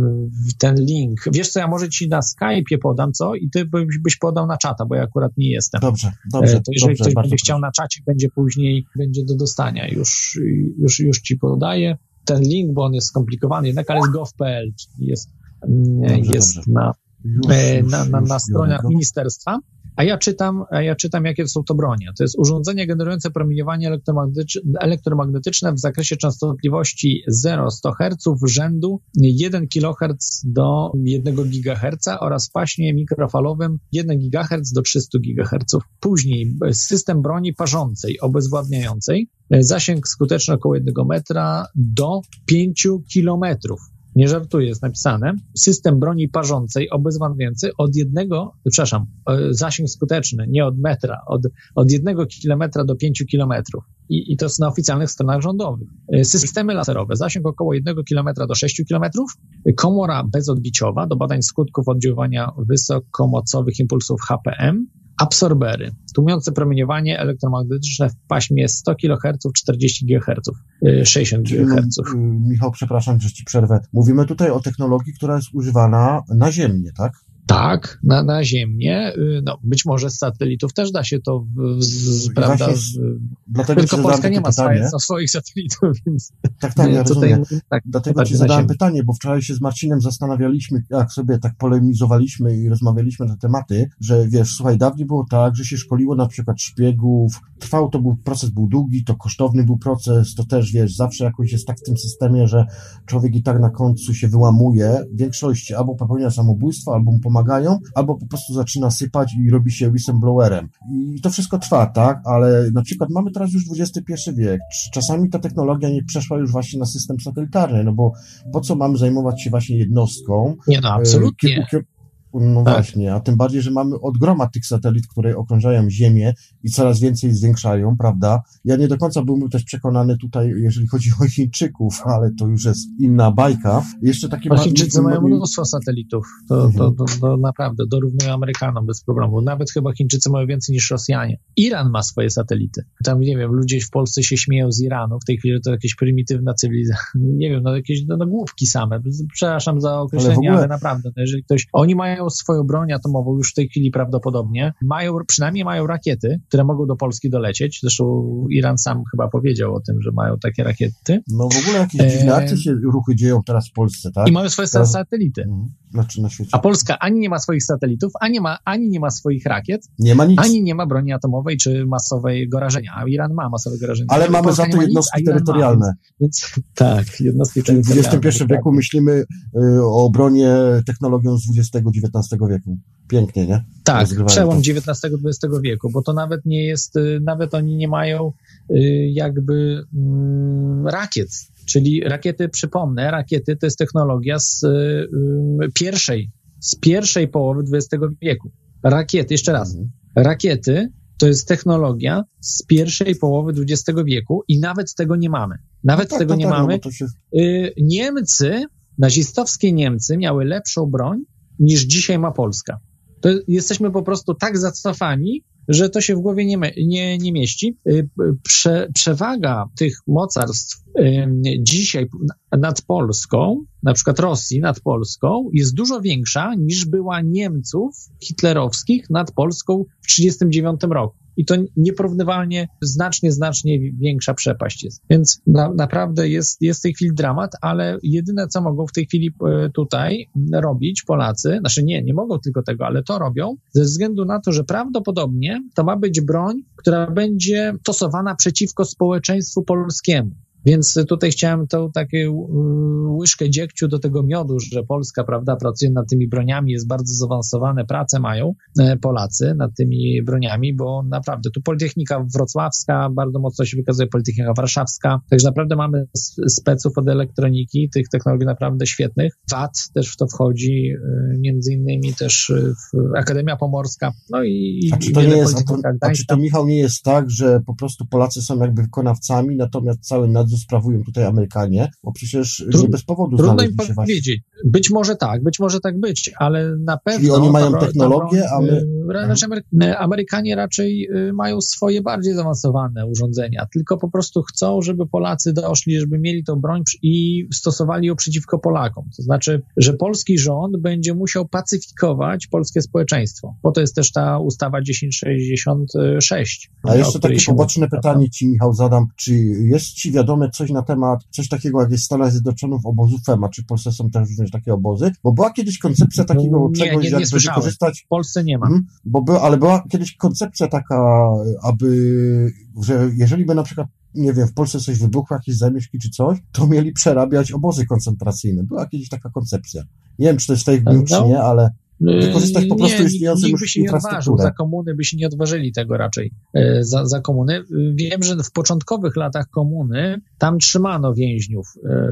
ten link. Wiesz co, ja może ci na Skype'ie podam, co? I ty byś, byś podał na czata, bo ja akurat nie jestem. Dobrze, dobrze. E, to jeżeli dobrze, ktoś będzie chciał na czacie, będzie później, będzie do dostania. Już, już, już ci podaję ten link, bo on jest skomplikowany jednak, ale jest gov.pl, jest, mm, dobrze, jest dobrze. na, już, e, na, na, na stronach ministerstwa. A ja czytam, a ja czytam, jakie są to bronie. To jest urządzenie generujące promieniowanie elektromagnetyczne w zakresie częstotliwości 0-100 Hz rzędu 1 kHz do 1 GHz oraz w paśmie mikrofalowym 1 GHz do 300 GHz. Później system broni parzącej, obezwładniającej, zasięg skuteczny około 1 metra do 5 kilometrów nie żartuję, jest napisane, system broni parzącej obezwładniający od jednego, przepraszam, e, zasięg skuteczny, nie od metra, od, od jednego kilometra do pięciu kilometrów. I, I to jest na oficjalnych stronach rządowych. E, systemy laserowe, zasięg około jednego kilometra do sześciu kilometrów, komora bezodbiciowa do badań skutków oddziaływania wysokomocowych impulsów HPM, absorbery, tłumiące promieniowanie elektromagnetyczne w paśmie 100 kHz, 40 GHz, 60 GHz. Michał, przepraszam, że ci przerwę. Mówimy tutaj o technologii, która jest używana naziemnie, tak? Tak, na, na Ziemię. Y, no, być może z satelitów też da się to, w, z, prawda? Z, dlatego tylko Polska nie ma pytanie. swoich satelitów, więc. Tak, tak, ja tutaj, rozumiem. Tak, dlatego ci zadałem pytanie, bo wczoraj się z Marcinem zastanawialiśmy, jak sobie tak polemizowaliśmy i rozmawialiśmy na tematy, że wiesz, słuchaj, dawniej było tak, że się szkoliło na przykład szpiegów, trwał to był, proces był długi, to kosztowny był proces, to też wiesz, zawsze jakoś jest tak w tym systemie, że człowiek i tak na końcu się wyłamuje. W większości albo popełnia samobójstwo, albo mu pomaga pomagają, albo po prostu zaczyna sypać i robi się whistleblowerem. I to wszystko trwa, tak? Ale na przykład mamy teraz już XXI wiek. Czasami ta technologia nie przeszła już właśnie na system satelitarny, no bo po co mamy zajmować się właśnie jednostką? Nie, no absolutnie. Kilku, no tak. właśnie, a tym bardziej, że mamy od groma tych satelit, które okrążają Ziemię i coraz więcej zwiększają, prawda? Ja nie do końca byłbym też przekonany tutaj, jeżeli chodzi o Chińczyków, ale to już jest inna bajka. Jeszcze takie... No, Chińczycy mają mnóstwo satelitów, to, mhm. to, to, to, naprawdę dorównują Amerykanom bez problemu. Nawet chyba Chińczycy mają więcej niż Rosjanie. Iran ma swoje satelity. Tam, nie wiem, ludzie w Polsce się śmieją z Iranu, w tej chwili to jakieś prymitywna cywilizacja, [laughs] nie wiem, no jakieś no, no główki same. Przepraszam za określenie, ale, ogóle... ale naprawdę, no, jeżeli ktoś... Oni mają mają swoją broń atomową już w tej chwili prawdopodobnie. Mają, przynajmniej mają rakiety, które mogą do Polski dolecieć. Zresztą Iran sam chyba powiedział o tym, że mają takie rakiety. No w ogóle jakieś dziwne akcje się ruchy dzieją teraz w Polsce, tak? I mają swoje teraz... satelity. Mhm. Znaczy na świecie. A Polska ani nie ma swoich satelitów, ani, ma, ani nie ma swoich rakiet, nie ma nic. ani nie ma broni atomowej czy masowego rażenia. A Iran ma masowe rażenie. Ale mamy Polska za to jednostki nic, terytorialne. Ma, więc, [laughs] tak, jednostki terytorialne. W XXI wieku myślimy y, o obronie technologią z XX-XIX wieku. Pięknie, nie? Tak, przełom XIX-XX wieku, bo to nawet nie jest, y, nawet oni nie mają y, jakby mm, rakiet Czyli rakiety, przypomnę, rakiety to jest technologia z y, pierwszej, z pierwszej połowy XX wieku. Rakiety, jeszcze raz, mhm. rakiety to jest technologia z pierwszej połowy XX wieku i nawet tego nie mamy. Nawet no tak, tego nie tak, no mamy. No się... Y, Niemcy, nazistowskie Niemcy miały lepszą broń niż dzisiaj ma Polska. To jesteśmy po prostu tak zacofani, że to się w głowie nie, nie, nie mieści. Y, prze, przewaga tych mocarstw dzisiaj nad Polską, na przykład Rosji nad Polską, jest dużo większa niż była Niemców hitlerowskich nad Polską w 1939 roku. i to nieporównywalnie, znacznie, znacznie większa przepaść jest. Więc na, naprawdę jest, jest w tej chwili dramat, ale jedyne, co mogą w tej chwili e, tutaj robić Polacy, znaczy nie, nie mogą tylko tego, ale to robią, ze względu na to, że prawdopodobnie to ma być broń, która będzie stosowana przeciwko społeczeństwu polskiemu. Więc tutaj chciałem tą taką łyżkę dziegciu do tego miodu, że Polska, prawda, pracuje nad tymi broniami, jest bardzo zaawansowane prace mają e, Polacy nad tymi broniami, bo naprawdę tu Politechnika Wrocławska bardzo mocno się wykazuje, Politechnika Warszawska, także naprawdę mamy speców od elektroniki, tych technologii naprawdę świetnych. VAT też w to wchodzi, e, między innymi też e, Akademia Pomorska, no i, a czy to nie jest, a, to, a czy to Michał nie jest tak, że po prostu Polacy są jakby wykonawcami, natomiast cały nadzór bardzo sprawują tutaj Amerykanie, bo przecież Trud, nie bez powodu Trudno im powiedzieć. Być może tak, być może tak być, ale na pewno... Czyli oni mają technologię, a my... Znaczy Amerykanie raczej y, mają swoje bardziej zaawansowane urządzenia, tylko po prostu chcą, żeby Polacy doszli, żeby mieli tą broń i stosowali ją przeciwko Polakom. To znaczy, że polski rząd będzie musiał pacyfikować polskie społeczeństwo, bo to jest też ta ustawa 1066. A jeszcze takie poboczne pytanie ci, Michał, zadam. Czy jest ci wiadomo, coś na temat, coś takiego jak jest Stanach Zjednoczonych obozu FEMA, czy w Polsce są też również takie obozy, bo była kiedyś koncepcja takiego nie, czegoś, nie, nie, jak będzie korzystać... W Polsce nie ma. Mhm, bo by, ale była kiedyś koncepcja taka, aby, że jeżeli by na przykład nie wiem, w Polsce coś wybuchło, jakieś zamieszki czy coś, to mieli przerabiać obozy koncentracyjne. Była kiedyś taka koncepcja. Nie wiem, czy to jest w tej no, czy nie, ale wykorzystać po prostu nie, istniejącą nikt, by się nie odważył, za komuny by się nie odważyli tego raczej, e, za, za komuny. Wiem, że w początkowych latach komuny tam trzymano więźniów, e,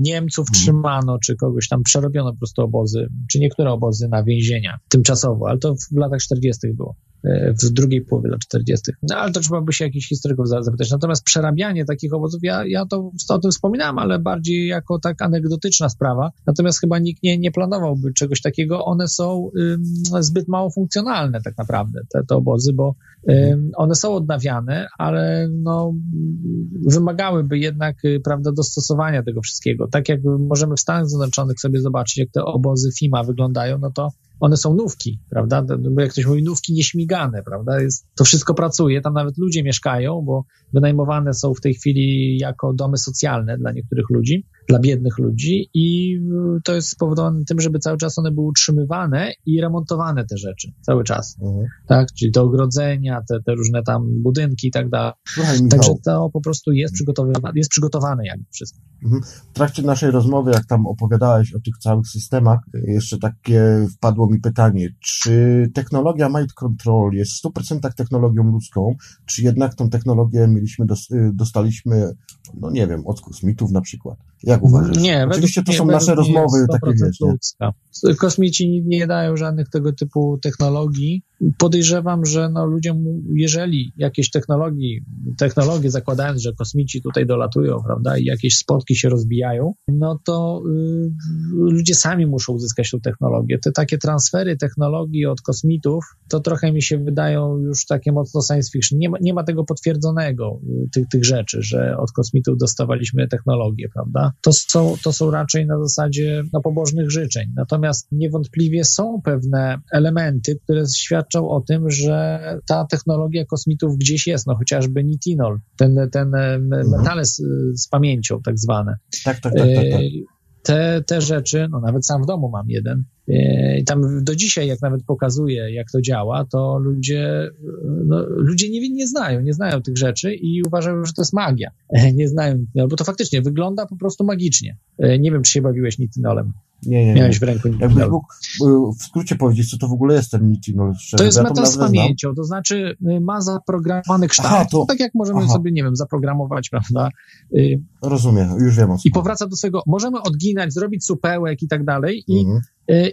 Niemców hmm. trzymano, czy kogoś tam przerobiono po prostu obozy, czy niektóre obozy na więzienia tymczasowo, ale to w latach 40. było. E, w drugiej połowie lat 40. No ale to trzeba by się jakichś historyków zapytać. Natomiast przerabianie takich owoców, ja, ja to, o tym wspominałem, ale bardziej jako tak anegdotyczna sprawa. Natomiast chyba nikt nie, nie planowałby czegoś takiego. One są ym, zbyt mało funkcjonalne tak naprawdę, te, te obozy, bo ym, one są odnawiane, ale no, wymagałyby jednak, y, prawda, dostosowania tego wszystkiego. Tak jak możemy w Stanach Zjednoczonych sobie zobaczyć, jak te obozy FIMA wyglądają, no to one są nówki, prawda? Bo jak ktoś mówi, nówki nieśmigane, prawda? Jest, to wszystko pracuje, tam nawet ludzie mieszkają, bo wynajmowane są w tej chwili jako domy socjalne dla niektórych ludzi, dla biednych ludzi i to jest spowodowane tym, żeby cały czas one były utrzymywane i remontowane te rzeczy, cały czas, mhm. tak? Czyli te ogrodzenia, te, te różne tam budynki i tak dalej. Także to po prostu jest przygotowane, jest przygotowane jakby wszystko. Mhm. W trakcie naszej rozmowy, jak tam opowiadałeś o tych całych systemach, jeszcze takie wpadło mi pytanie, czy technologia Mind Control jest w 100% technologią ludzką, czy jednak tą technologię mieliśmy, dostaliśmy, no nie wiem, od kosmitów na przykład? Jak uważasz? Nie, Oczywiście to są nasze rozmowy takie, wiesz, ludzka. Kosmici nie dają żadnych tego typu technologii. Podejrzewam, że no ludziom, jeżeli jakieś technologii, technologie zakładając, że kosmici tutaj dolatują, prawda, i jakieś spotki się rozbijają, no to y, ludzie sami muszą uzyskać tę technologię. Te takie transfery technologii od kosmitów, to trochę mi się wydają już takie mocno science fiction. Nie ma, nie ma tego potwierdzonego, y, tych, tych rzeczy, że od kosmitów dostawaliśmy technologię, prawda? To są, to są raczej na zasadzie no, pobożnych życzeń. Natomiast niewątpliwie są pewne elementy, które świadczą o tym, że ta technologia kosmitów gdzieś jest, no chociażby nitinol, ten, ten mhm. metale z, z pamięcią tak zwane. Tak, tak, tak. tak, tak. Te, te rzeczy, no nawet sam w domu mam jeden, E, I tam do dzisiaj, jak nawet pokazuje, jak to działa, to ludzie, no, ludzie nie, nie znają, nie znają tych rzeczy i uważają, że to jest magia. [laughs] Nie znają, no, bo to faktycznie wygląda po prostu magicznie. E, nie wiem, czy się bawiłeś nitinolem. Nie, nie, Miałeś w ręku nitinol. Jakbyś mógł e, w skrócie powiedzieć, co to w ogóle jest ten nitinol? To jest metal z pamięcią, to znaczy ma zaprogramowany kształt. Aha, to... Tak jak możemy Aha. sobie, nie wiem, zaprogramować, prawda? Rozumiem, już wiem o co. I powraca do swojego, możemy odginać, zrobić supełek i tak dalej i mhm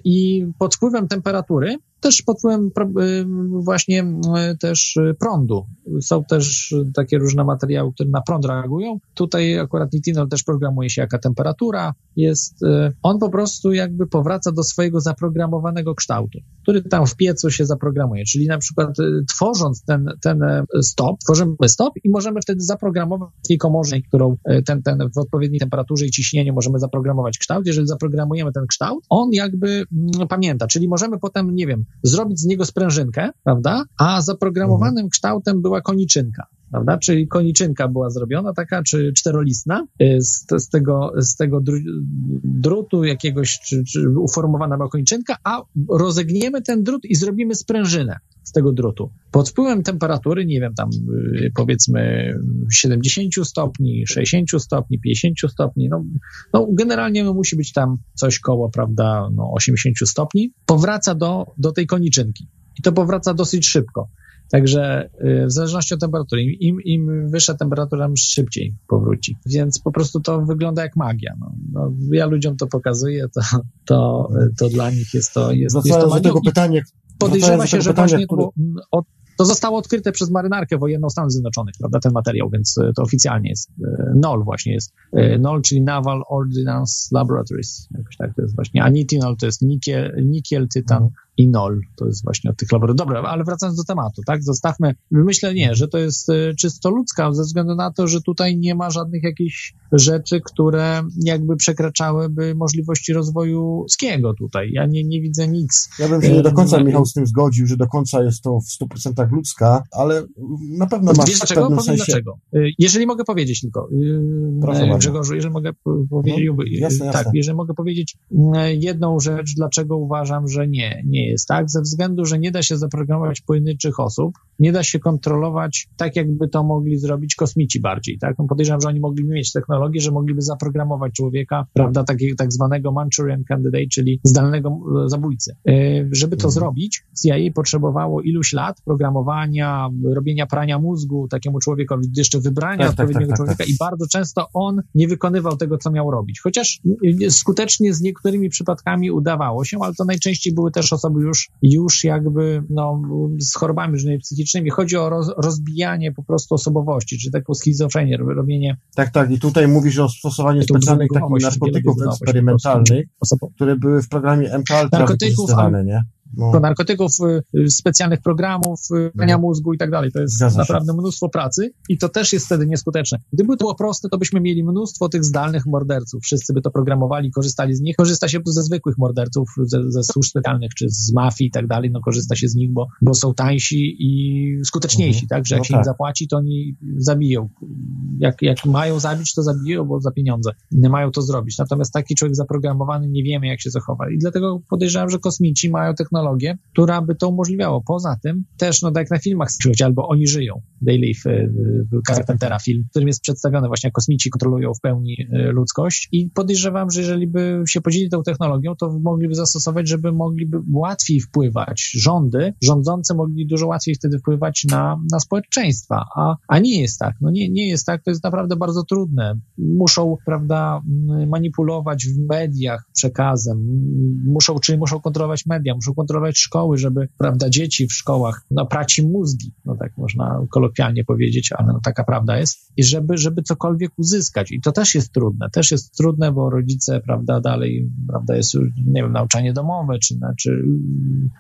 i pod wpływem temperatury też pod wpływem y, właśnie y, też prądu. Są też takie różne materiały, które na prąd reagują. Tutaj akurat nitinol też programuje się jaka temperatura jest. Y, on po prostu jakby powraca do swojego zaprogramowanego kształtu, który tam w piecu się zaprogramuje. Czyli na przykład tworząc ten, ten stop, tworzymy stop i możemy wtedy zaprogramować w tej komorze, którą ten, ten w odpowiedniej temperaturze i ciśnieniu możemy zaprogramować kształt. Jeżeli zaprogramujemy ten kształt, on jakby jakby mm, pamięta, czyli możemy potem, nie wiem, zrobić z niego sprężynkę, prawda, a zaprogramowanym mhm. kształtem była koniczynka prawda? Czyli koniczynka była zrobiona taka, czy czterolistna y, z, z tego, z tego drutu jakiegoś, czy, czy uformowana była koniczynka, a rozegniemy ten drut i zrobimy sprężynę z tego drutu. Pod wpływem temperatury, nie wiem, tam y, powiedzmy 70 stopni, 60 stopni, 50 stopni, no, no generalnie no, musi być tam coś koło, prawda, no 80 stopni, powraca do, do tej koniczynki. I to powraca dosyć szybko. Także y, w zależności od temperatury, im, im wyższa temperatura, tym szybciej powróci. Więc po prostu to wygląda jak magia. No, no ja ludziom to pokazuję, to, to, to dla nich jest to. Jest, jest to do tego pytania. Podejrzewa się, że pytania, właśnie które... od, to zostało odkryte przez marynarkę wojenną Stanów Zjednoczonych, prawda, ten materiał, więc e, to oficjalnie jest e, NOL właśnie jest. NOL, czyli Naval Ordnance Laboratories, jakoś tak to jest właśnie. A nitinol to jest nikiel, nikiel tytan, i nol. To jest właśnie od tych laboratoriów. Dobra, ale wracając do tematu, tak? Zostawmy, myślę nie, że to jest e, czysto ludzka, ze względu na to, że tutaj nie ma żadnych jakichś rzeczy, które jakby przekraczałyby możliwości rozwoju ludzkiego tutaj. Ja nie, nie widzę nic. Ja bym się nie do końca, Michał, z tym zgodził, że do końca jest to w 100% ludzka, ale na pewno masz Wiesz dlaczego? Powiem sensie... dlaczego. Jeżeli mogę powiedzieć tylko, Proszę Grzegorzu, jeżeli mogę powiedzieć, no, jasne, jasne. tak, jeżeli mogę powiedzieć jedną rzecz, dlaczego uważam, że nie, nie jest tak, ze względu, że nie da się zaprogramować pojedynczych osób, nie da się kontrolować tak, jakby to mogli zrobić kosmici bardziej, tak? No podejrzewam, że oni mogliby mieć technologię, że mogliby zaprogramować człowieka, prawda, takiego tak zwanego Manchurian Candidate, czyli zdalnego e, zabójcy. E, żeby to mhm. zrobić, CIA potrzebowało iluś lat programowania, robienia prania mózgu takiemu człowiekowi, jeszcze wybrania tak, tak odpowiedniego tak, tak, człowieka i bardzo często on nie wykonywał tego, co miał robić. Chociaż skutecznie z niektórymi przypadkami udawało się, ale to najczęściej były też osoby już, już jakby no, z chorobami różnymi psychicznymi. Chodzi o roz, rozbijanie po prostu osobowości, czy taką schizofrenię, robienie... Tak, tak. I tutaj mówisz o stosowaniu specjalnych takich narkotyków eksperymentalnych, które były w programie MK wykorzystywane, nie? No. narkotyków, y, specjalnych programów, y, prania no. mózgu i tak dalej. To jest naprawdę mnóstwo pracy i to też jest wtedy nieskuteczne. Gdyby to było proste, to byśmy mieli mnóstwo tych zdalnych morderców. Wszyscy by to programowali, korzystali z nich. Korzysta się ze zwykłych morderców, ze, ze służb specjalnych czy z mafii i tak dalej. No korzysta się z nich, bo, bo są tańsi i skuteczniejsi, mhm. tak? Że jak no się tak. im zapłaci, to oni zabiją. Jak, jak mają zabić, to zabiją, bo za pieniądze. Nie mają to zrobić. Natomiast taki człowiek zaprogramowany nie wiemy, jak się zachowa. I dlatego podejrzewam, że kosmici mają technologię technologię, która by to umożliwiało. Poza tym też, no tak jak na filmach albo Oni żyją, Live, y, y, Carpentera film, w którym jest przedstawione właśnie, jak kosmici kontrolują w pełni y, ludzkość i podejrzewam, że jeżeli by się podzielili tą technologią, to mogliby zastosować, żeby mogliby łatwiej wpływać. Rządy, rządzące mogli dużo łatwiej wtedy wpływać na, na społeczeństwa, a, a nie jest tak. No nie, nie jest tak, to jest naprawdę bardzo trudne. Muszą, prawda, manipulować w mediach przekazem, muszą, czyli muszą kontrolować media, muszą kontrolować kontrolować szkoły, żeby, prawda, dzieci w szkołach, no, praci mózgi, no tak można kolokwialnie powiedzieć, ale no taka prawda jest, i żeby, żeby cokolwiek uzyskać. I to też jest trudne, też jest trudne, bo rodzice, prawda, dalej, prawda, jest, nie wiem, nauczanie domowe, czy, czy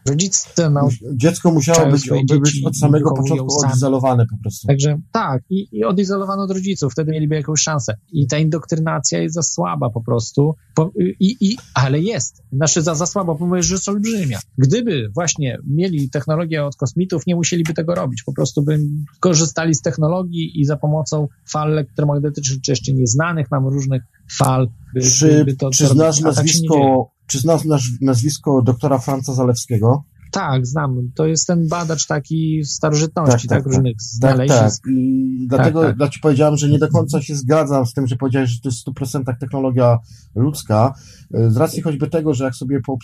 rodzice nau... Dziecko musiało być, być od samego początku odizolowane po prostu. Także tak, i, i odizolowano od rodziców, wtedy mieliby jakąś szansę. I ta indoktrynacja jest za słaba po prostu, po, i, i, ale jest. Znaczy za, za słaba, bo że jest olbrzymia. Gdyby właśnie mieli technologię od kosmitów, nie musieliby tego robić. Po prostu by korzystali z technologii i za pomocą fal elektromagnetycznych, czy jeszcze nieznanych nam różnych fal. By, czy, by to, czy znasz tak nazwisko, czy znasz nazwisko doktora Franca Zalewskiego? Tak, znam. To jest ten badacz taki starożytności, tak, tak, tak różnych tak, znalezisk. Tak, tak. I dlatego tak, tak. ci powiedziałem, że nie do końca się zgadzam z tym, że powiedziałeś, że to jest w 100% technologia ludzka. Z racji choćby tego, że jak sobie po,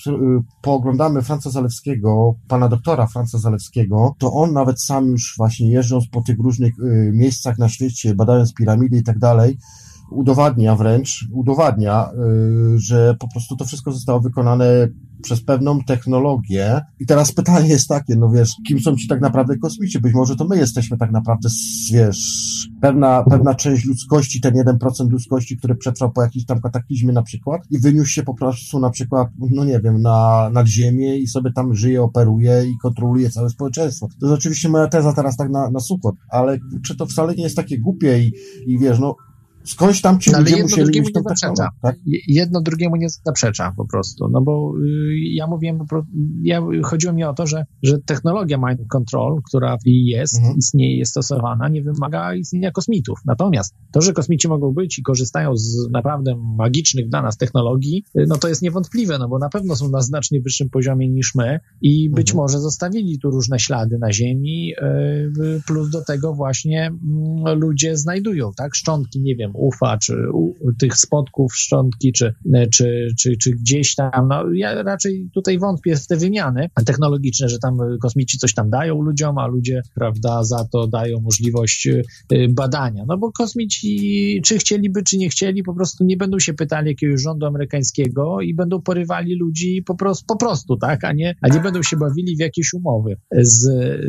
pooglądamy Franca Zalewskiego, pana doktora Franca Zalewskiego, to on nawet sam już właśnie jeżdżąc po tych różnych y, miejscach na świecie, badając piramidy i tak dalej, udowadnia wręcz, udowadnia, y, że po prostu to wszystko zostało wykonane przez pewną technologię. I teraz pytanie jest takie, no wiesz, kim są ci tak naprawdę kosmici? Być może to my jesteśmy tak naprawdę, wiesz, pewna, pewna część ludzkości, ten 1% ludzkości, który przetrwał po jakimś tam kataklizmie na przykład i wyniósł się po prostu na przykład, no nie wiem, na, nad ziemię i sobie tam żyje, operuje i kontroluje całe społeczeństwo. To jest oczywiście moja teza teraz tak na, na sucho, ale czy to wcale nie jest takie głupie i, i wiesz, no skądś tam ci no, ale ludzie jedno musieli drugiemu nie zaprzecza. tak? Jedno drugiemu nie zaprzecza po prostu, no bo y, ja mówiłem, ja, chodziło mi o to, że, że technologia mind control, która jest, Mhm. istnieje, jest stosowana, nie wymaga istnienia kosmitów. Natomiast to, że kosmici mogą być i korzystają z naprawdę magicznych dla nas technologii, y, no to jest niewątpliwe, no bo na pewno są na znacznie wyższym poziomie niż my i być Mhm. może zostawili tu różne ślady na Ziemi, y, plus do tego właśnie mm, ludzie znajdują, tak, szczątki, nie wiem, ufa, czy u, tych spotków szczątki, czy, czy, czy, czy gdzieś tam, no ja raczej tutaj wątpię w te wymiany technologiczne, że tam kosmici coś tam dają ludziom, a ludzie, prawda, za to dają możliwość y, badania, no bo kosmici, czy chcieliby, czy nie chcieli, po prostu nie będą się pytali jakiegoś rządu amerykańskiego i będą porywali ludzi po prostu, po prostu tak, a nie, a nie będą się bawili w jakieś umowy z,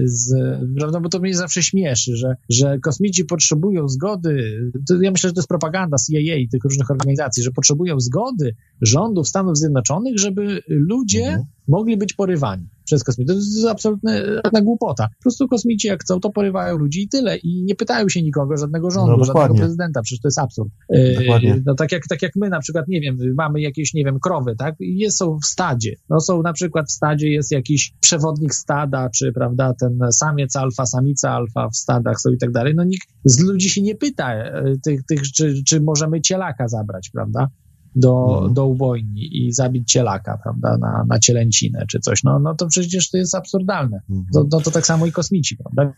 z prawda, bo to mnie zawsze śmieszy, że, że kosmici potrzebują zgody, ja myślę, to jest propaganda CIA i tych różnych organizacji, że potrzebują zgody rządów Stanów Zjednoczonych, żeby ludzie Mhm. Mogli być porywani przez kosmitów. To jest absolutna głupota. Po prostu kosmici jak chcą, to porywają ludzi i tyle. I nie pytają się nikogo, żadnego rządu, No, żadnego prezydenta. Przecież to jest absurd. E, Dokładnie. No, tak, jak, tak jak my na przykład, nie wiem, mamy jakieś, nie wiem, krowy, tak? I Jest, są w stadzie. No są na przykład w stadzie jest jakiś przewodnik stada, czy prawda, ten samiec alfa, samica alfa w stadach są i tak dalej. No nikt z ludzi się nie pyta e, tych, tych czy, czy możemy cielaka zabrać, prawda? Do, Mhm. do ubojni i zabić cielaka, prawda, na, na cielęcinę czy coś. No, no to przecież to jest absurdalne. To, no to tak samo i kosmici, prawda?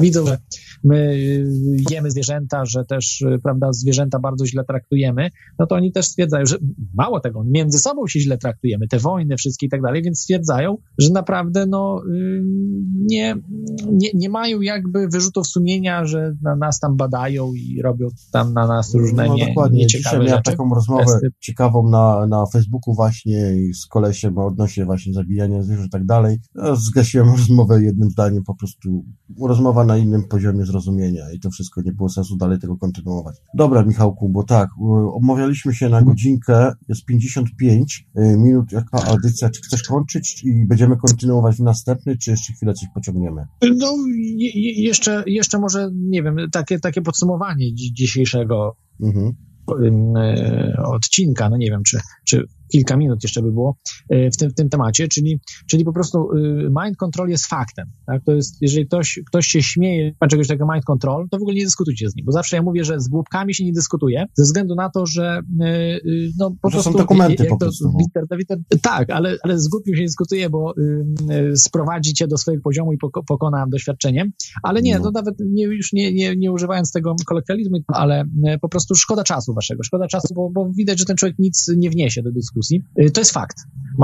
Widzą, że my y, jemy zwierzęta, że też, y, prawda, zwierzęta bardzo źle traktujemy, no to oni też stwierdzają, że mało tego, między sobą się źle traktujemy, te wojny wszystkie i tak dalej, więc stwierdzają, że naprawdę, no, y, nie, nie, nie mają jakby wyrzutów sumienia, że na nas tam badają i robią tam na nas różne no, nie, dokładnie. Dzisiaj nieciekawe miałem rzeczy. taką rozmowę testy. ciekawą na, na Facebooku właśnie z kolesiem odnośnie właśnie zabijania zwierząt i tak dalej. No, Zgasiłem rozmowę jednym zdaniem, po prostu rozmowa na innym poziomie zrozumienia i to wszystko nie było sensu dalej tego kontynuować. Dobra, Michałku, bo tak, y, omawialiśmy się na godzinkę, jest 55 y, minut, jaka audycja, czy chcesz kończyć i będziemy kontynuować w następny, czy jeszcze chwilę coś pociągniemy? No, je, je- jeszcze, jeszcze może, nie wiem, takie, takie podsumowanie dzi- dzisiejszego Mhm. ym, e, odcinka, no nie wiem, czy, czy kilka minut jeszcze by było e, w tym, w tym temacie, czyli, czyli po prostu y, mind control jest faktem, tak? To jest, jeżeli ktoś, ktoś się śmieje z czegoś takiego mind control, to w ogóle nie dyskutujcie z nim, bo zawsze ja mówię, że z głupkami się nie dyskutuje, ze względu na to, że y, no po To są prostu... dokumenty jak po to prostu, no. Witer, Witer, tak, ale, ale z głupim się dyskutuje, bo y, y, sprowadzi cię do swojego poziomu i poko, pokona doświadczeniem, ale nie, No. no nawet nie, już nie, nie, nie używając tego kolokwializmu, ale e, po prostu szkoda czasu waszego, szkoda czasu, bo, bo widać, że ten człowiek nic nie wniesie do dyskusji. E, To jest fakt.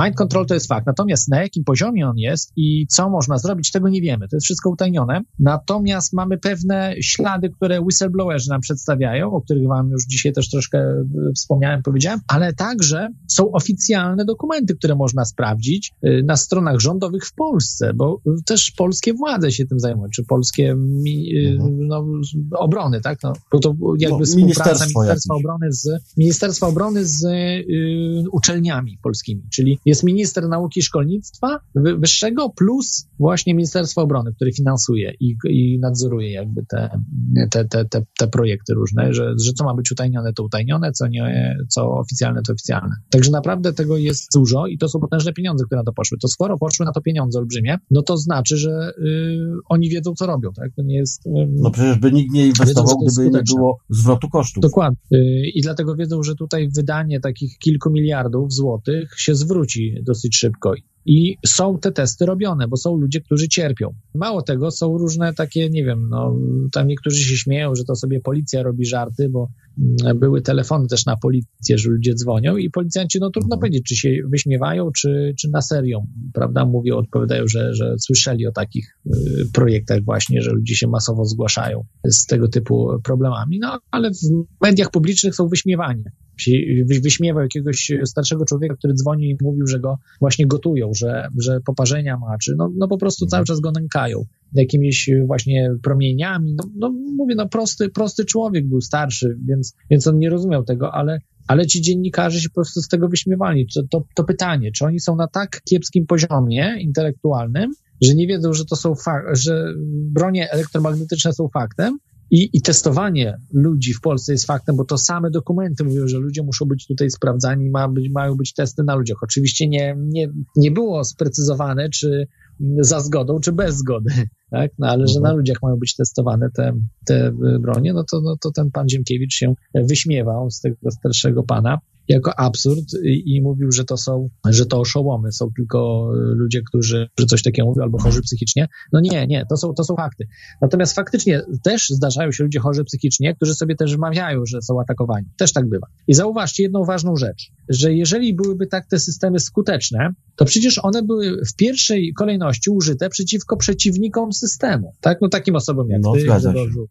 Mind control to jest fakt. Natomiast na jakim poziomie on jest i co można zrobić, tego nie wiemy. To jest wszystko utajnione. Natomiast mamy pewne ślady, które whistleblowerzy nam przedstawiają, o których wam już dzisiaj też troszkę e, wspomniałem, powiedziałem, ale także są oficjalne dokumenty, które można sprawdzić e, na stronach rządowych w Polsce, bo też polskie władze się tym zajmują, czy polskie Mhm. no, obrony, tak? No, bo to jakby No, współpraca Ministerstwa jakieś. Obrony z Ministerstwa Obrony z y, uczelniami polskimi, czyli jest minister nauki i szkolnictwa wy- wyższego plus właśnie Ministerstwo Obrony, które finansuje i, i nadzoruje jakby te, te, te, te, te projekty różne, że, że co ma być utajnione, to utajnione, co nie, co oficjalne, to oficjalne. Także naprawdę tego jest dużo i to są potężne pieniądze, które na to poszły. To skoro poszły na to pieniądze olbrzymie, no to znaczy, że y, oni wiedzą, co robią, tak? To nie jest... ym, No przecież by nikt nie inwestował, gdyby nie było zwrotu kosztów. Dokładnie. Y, I dlatego wiedzą, że tutaj wydanie takich kilku miliardów złotych się zwróci dosyć szybko. I są te testy robione, bo są ludzie, którzy cierpią. Mało tego, są różne takie, nie wiem, no, tam niektórzy się śmieją, że to sobie policja robi żarty, bo mm, były telefony też na policję, że ludzie dzwonią i policjanci, no trudno Mhm. powiedzieć, czy się wyśmiewają, czy, czy na serio, prawda, mówią, odpowiadają, że, że słyszeli o takich y, projektach właśnie, że ludzie się masowo zgłaszają z tego typu problemami, no ale w mediach publicznych są wyśmiewani. Wyśmiewał jakiegoś starszego człowieka, który dzwoni i mówił, że go właśnie gotują, że, że poparzenia ma, czy no, no po prostu cały czas go nękają jakimiś właśnie promieniami. No, no mówię, no prosty, prosty człowiek był starszy, więc, więc on nie rozumiał tego, ale, ale ci dziennikarze się po prostu z tego wyśmiewali. To, to, to pytanie, czy oni są na tak kiepskim poziomie intelektualnym, że nie wiedzą, że to są że bronie elektromagnetyczne są faktem, I, I testowanie ludzi w Polsce jest faktem, bo to same dokumenty mówią, że ludzie muszą być tutaj sprawdzani, ma być, mają być testy na ludziach. Oczywiście nie, nie, nie było sprecyzowane, czy za zgodą, czy bez zgody, [laughs] tak? No ale że na mhm. ludziach mają być testowane te, te bronie, no to, no to ten pan Ziemkiewicz się wyśmiewał z tego starszego pana jako absurd i, mówił, że to są, że to oszołomy, są tylko ludzie, którzy że coś takiego mówią albo chorzy psychicznie. No nie, nie, to są, to są fakty. Natomiast faktycznie też zdarzają się ludzie chorzy psychicznie, którzy sobie też wmawiają, że są atakowani. Też tak bywa. I zauważcie jedną ważną rzecz, że jeżeli byłyby tak te systemy skuteczne, to przecież one były w pierwszej kolejności użyte przeciwko przeciwnikom systemu. Tak? No takim osobom jak no, ty,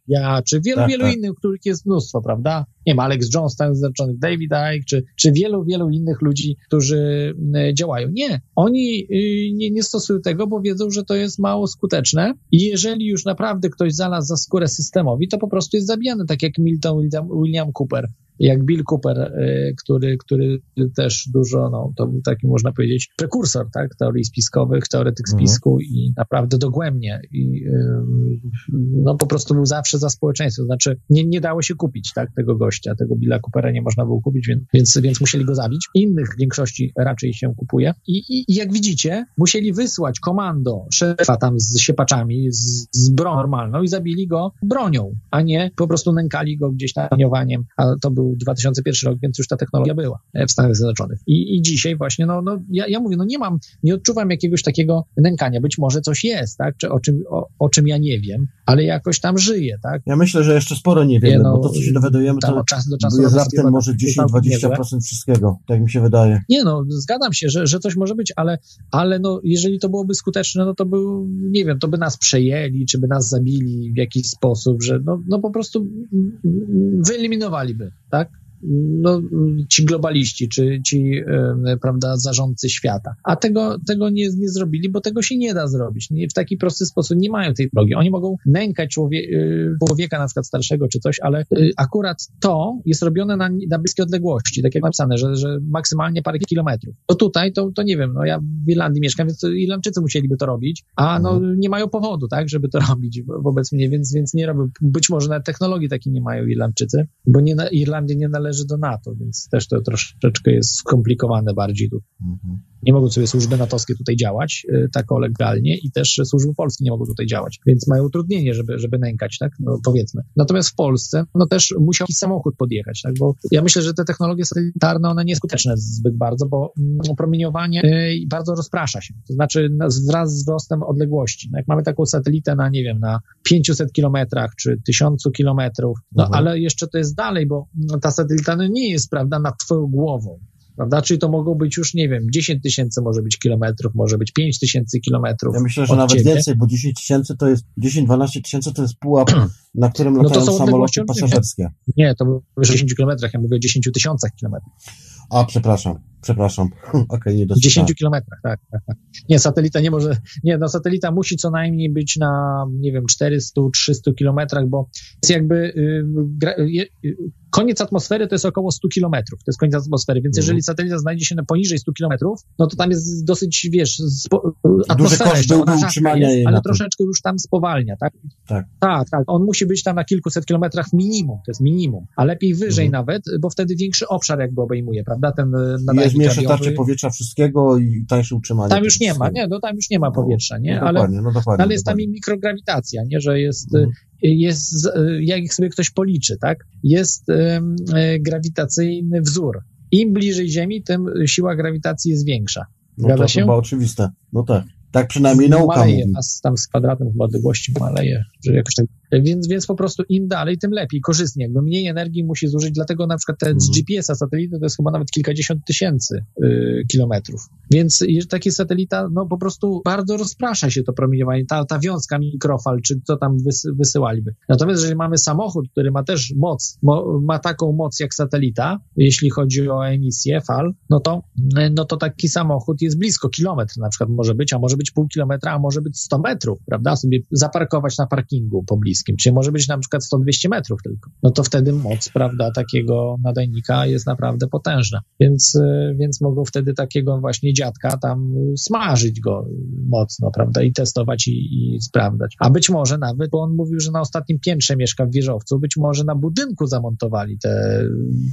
ja, czy wielu, tak, wielu tak. innych, których jest mnóstwo, prawda? Nie wiem, Alex Jones, Stanów Zjednoczonych, David Icke, czy, czy wielu, wielu innych ludzi, którzy e, działają. Nie, oni y, nie, nie stosują tego, bo wiedzą, że to jest mało skuteczne i jeżeli już naprawdę ktoś znalazł za skórę systemowi, to po prostu jest zabijany, tak jak Milton William, William Cooper jak Bill Cooper, y, który, który też dużo, no, to był taki, można powiedzieć, prekursor, tak, teorii spiskowych, teoretyk mhm. spisku i naprawdę dogłębnie i no, po prostu był zawsze za społeczeństwo, znaczy nie, nie dało się kupić, tak, tego gościa, tego Billa Coopera nie można było kupić, więc, więc, więc musieli go zabić. Innych w większości raczej się kupuje I, i, i jak widzicie, musieli wysłać komando szefa tam z siepaczami, z, z bronią normalną i zabili go bronią, a nie po prostu nękali go gdzieś tam a to był był 2001 rok, więc już ta technologia była e, w Stanach Zjednoczonych. I, i dzisiaj właśnie, no, no ja, ja mówię, no nie mam, nie odczuwam jakiegoś takiego nękania. Być może coś jest, tak, czy o czym, o, o czym ja nie wiem, ale jakoś tam żyję, tak. Ja myślę, że jeszcze sporo nie wiemy, nie, no, bo to, co się dowiadujemy, to czas do czasu jest raptem może 10-20% wszystkiego, tak mi się wydaje. Nie, no, zgadzam się, że, że coś może być, ale, ale no, jeżeli to byłoby skuteczne, no to by, nie wiem, to by nas przejęli, czy by nas zabili w jakiś sposób, że no, no po prostu wyeliminowaliby tak? No, ci globaliści, czy ci, prawda, zarządcy świata. A tego, tego nie, nie zrobili, bo tego się nie da zrobić. Nie, w taki prosty sposób nie mają tej drogi. Oni mogą nękać człowie, y, człowieka, na przykład starszego, czy coś, ale y, akurat to jest robione na, na bliskie odległości, tak jak napisane, że, że maksymalnie parę kilometrów. To tutaj, to, to nie wiem, no ja w Irlandii mieszkam, więc Irlandczycy musieliby to robić, a no mhm. nie mają powodu, tak, żeby to [laughs] robić wobec mnie, więc, więc nie robią. Być może nawet technologii takiej nie mają Irlandczycy, bo nie na, Irlandia nie należy należy do NATO, więc też to troszeczkę jest skomplikowane bardziej tu. Mhm. Nie mogą sobie służby natowskie tutaj działać y, tak legalnie i też służby polskie nie mogą tutaj działać, więc mają utrudnienie, żeby, żeby nękać, tak, no, powiedzmy. Natomiast w Polsce, no też musiał jakiś samochód podjechać, tak, bo ja myślę, że te technologie satelitarne, one nie skuteczne zbyt bardzo, bo mm, promieniowanie y, bardzo rozprasza się, to znaczy wraz z wzrostem odległości. No, jak mamy taką satelitę na, nie wiem, na 500 kilometrach czy 1000 kilometrów, no mhm. ale jeszcze to jest dalej, bo ta satelita no, nie jest, prawda, nad twoją głową prawda? Czyli to mogą być już, nie wiem, 10 tysięcy może być kilometrów, może być 5 tysięcy kilometrów. Ja myślę, że nawet ciebie. więcej, bo 10 tysięcy to jest, 10-12 tysięcy to jest pułap, [clears throat] na którym no latają samoloty pasażerskie. Nie, to mówię o 10 kilometrach, ja mówię o 10 tysiącach kilometrów. A, przepraszam, przepraszam. [laughs] Okej, okay, nie W 10 kilometrach, tak, tak, tak. Nie, satelita nie może, nie, no satelita musi co najmniej być na, nie wiem, 400-300 kilometrach, bo jest jakby, y, y, koniec atmosfery to jest około 100 kilometrów, to jest koniec atmosfery, więc jeżeli mhm. satelita znajdzie się na poniżej 100 kilometrów, no to tam jest dosyć, wiesz, spo, atmosfera jeszcze, ona utrzymania jest, ale troszeczkę już tam spowalnia, tak? tak? Tak, tak. On musi być tam na kilkuset kilometrach minimum, to jest minimum, a lepiej wyżej mhm. nawet, bo wtedy większy obszar jakby obejmuje, prawda? Ten jest mniejsze tarcie powietrza wszystkiego i tańsze utrzymanie. Tam już nie ma, nie, no tam już nie ma no, powietrza, nie? No, ale, no dokładnie, ale jest tam i mikrograwitacja, nie? Że jest mhm jest, jak sobie ktoś policzy, tak, jest e, grawitacyjny wzór. Im bliżej Ziemi, tym siła grawitacji jest większa. No to się? chyba oczywiste. No tak. Tak przynajmniej nauka maleje, mówi. tam z kwadratem odległości maleje, że jakoś tak więc, więc po prostu im dalej, tym lepiej, korzystnie. Jakby mniej energii musi zużyć, dlatego na przykład te z mhm. GPS-a satelity to jest chyba nawet kilkadziesiąt tysięcy y, kilometrów. Więc taki satelita, no po prostu bardzo rozprasza się to promieniowanie, ta, ta wiązka mikrofal, czy co tam wysy, wysyłaliby. Natomiast jeżeli mamy samochód, który ma też moc, mo, ma taką moc jak satelita, jeśli chodzi o emisję fal, no to, no to taki samochód jest blisko kilometr na przykład może być, a może być pół kilometra, a może być 100 metrów, prawda? Sobie zaparkować na parkingu poblisko pobliskim, czyli może być na przykład 100-200 metrów tylko. No to wtedy moc, prawda, takiego nadajnika jest naprawdę potężna. Więc, y, więc mogą wtedy takiego właśnie dziadka tam smażyć go mocno, prawda, i testować i, i sprawdzać. A być może nawet, bo on mówił, że na ostatnim piętrze mieszka w wieżowcu, być może na budynku zamontowali te,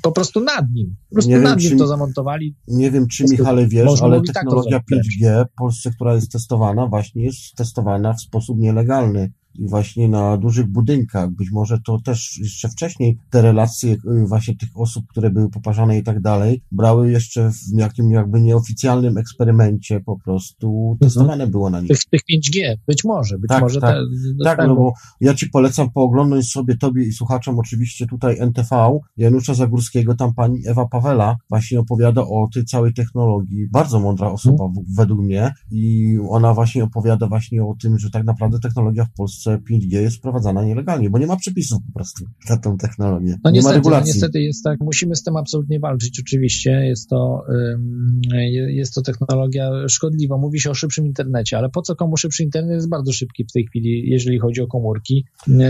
po prostu nad nim, po prostu nie nad wiem, nim to zamontowali. Nie wiem, czy Michale wiesz, ale tak technologia tak 5G w Polsce, która jest testowana, właśnie jest testowana w sposób nielegalny właśnie na dużych budynkach. Być może to też jeszcze wcześniej te relacje y, właśnie tych osób, które były poparzane i tak dalej, brały jeszcze w jakim jakby nieoficjalnym eksperymencie po prostu mhm. testowane było na nich. Tych, tych 5G, być może, być tak, może. Tak, te, tak no bo ja ci polecam pooglądać sobie tobie i słuchaczom oczywiście tutaj NTV Janusza Zagórskiego, tam pani Ewa Pawela właśnie opowiada o tej całej technologii. Bardzo mądra osoba hmm. według mnie i ona właśnie opowiada właśnie o tym, że tak naprawdę technologia w Polsce Polsce 5G jest wprowadzana nielegalnie, bo nie ma przepisów po prostu na tą technologię. No nie niestety, ma no regulacji. No niestety jest tak, musimy z tym absolutnie walczyć. Oczywiście jest to, jest to technologia szkodliwa. Mówi się o szybszym internecie, ale po co komu szybszy internet? Jest bardzo szybki w tej chwili, jeżeli chodzi o komórki.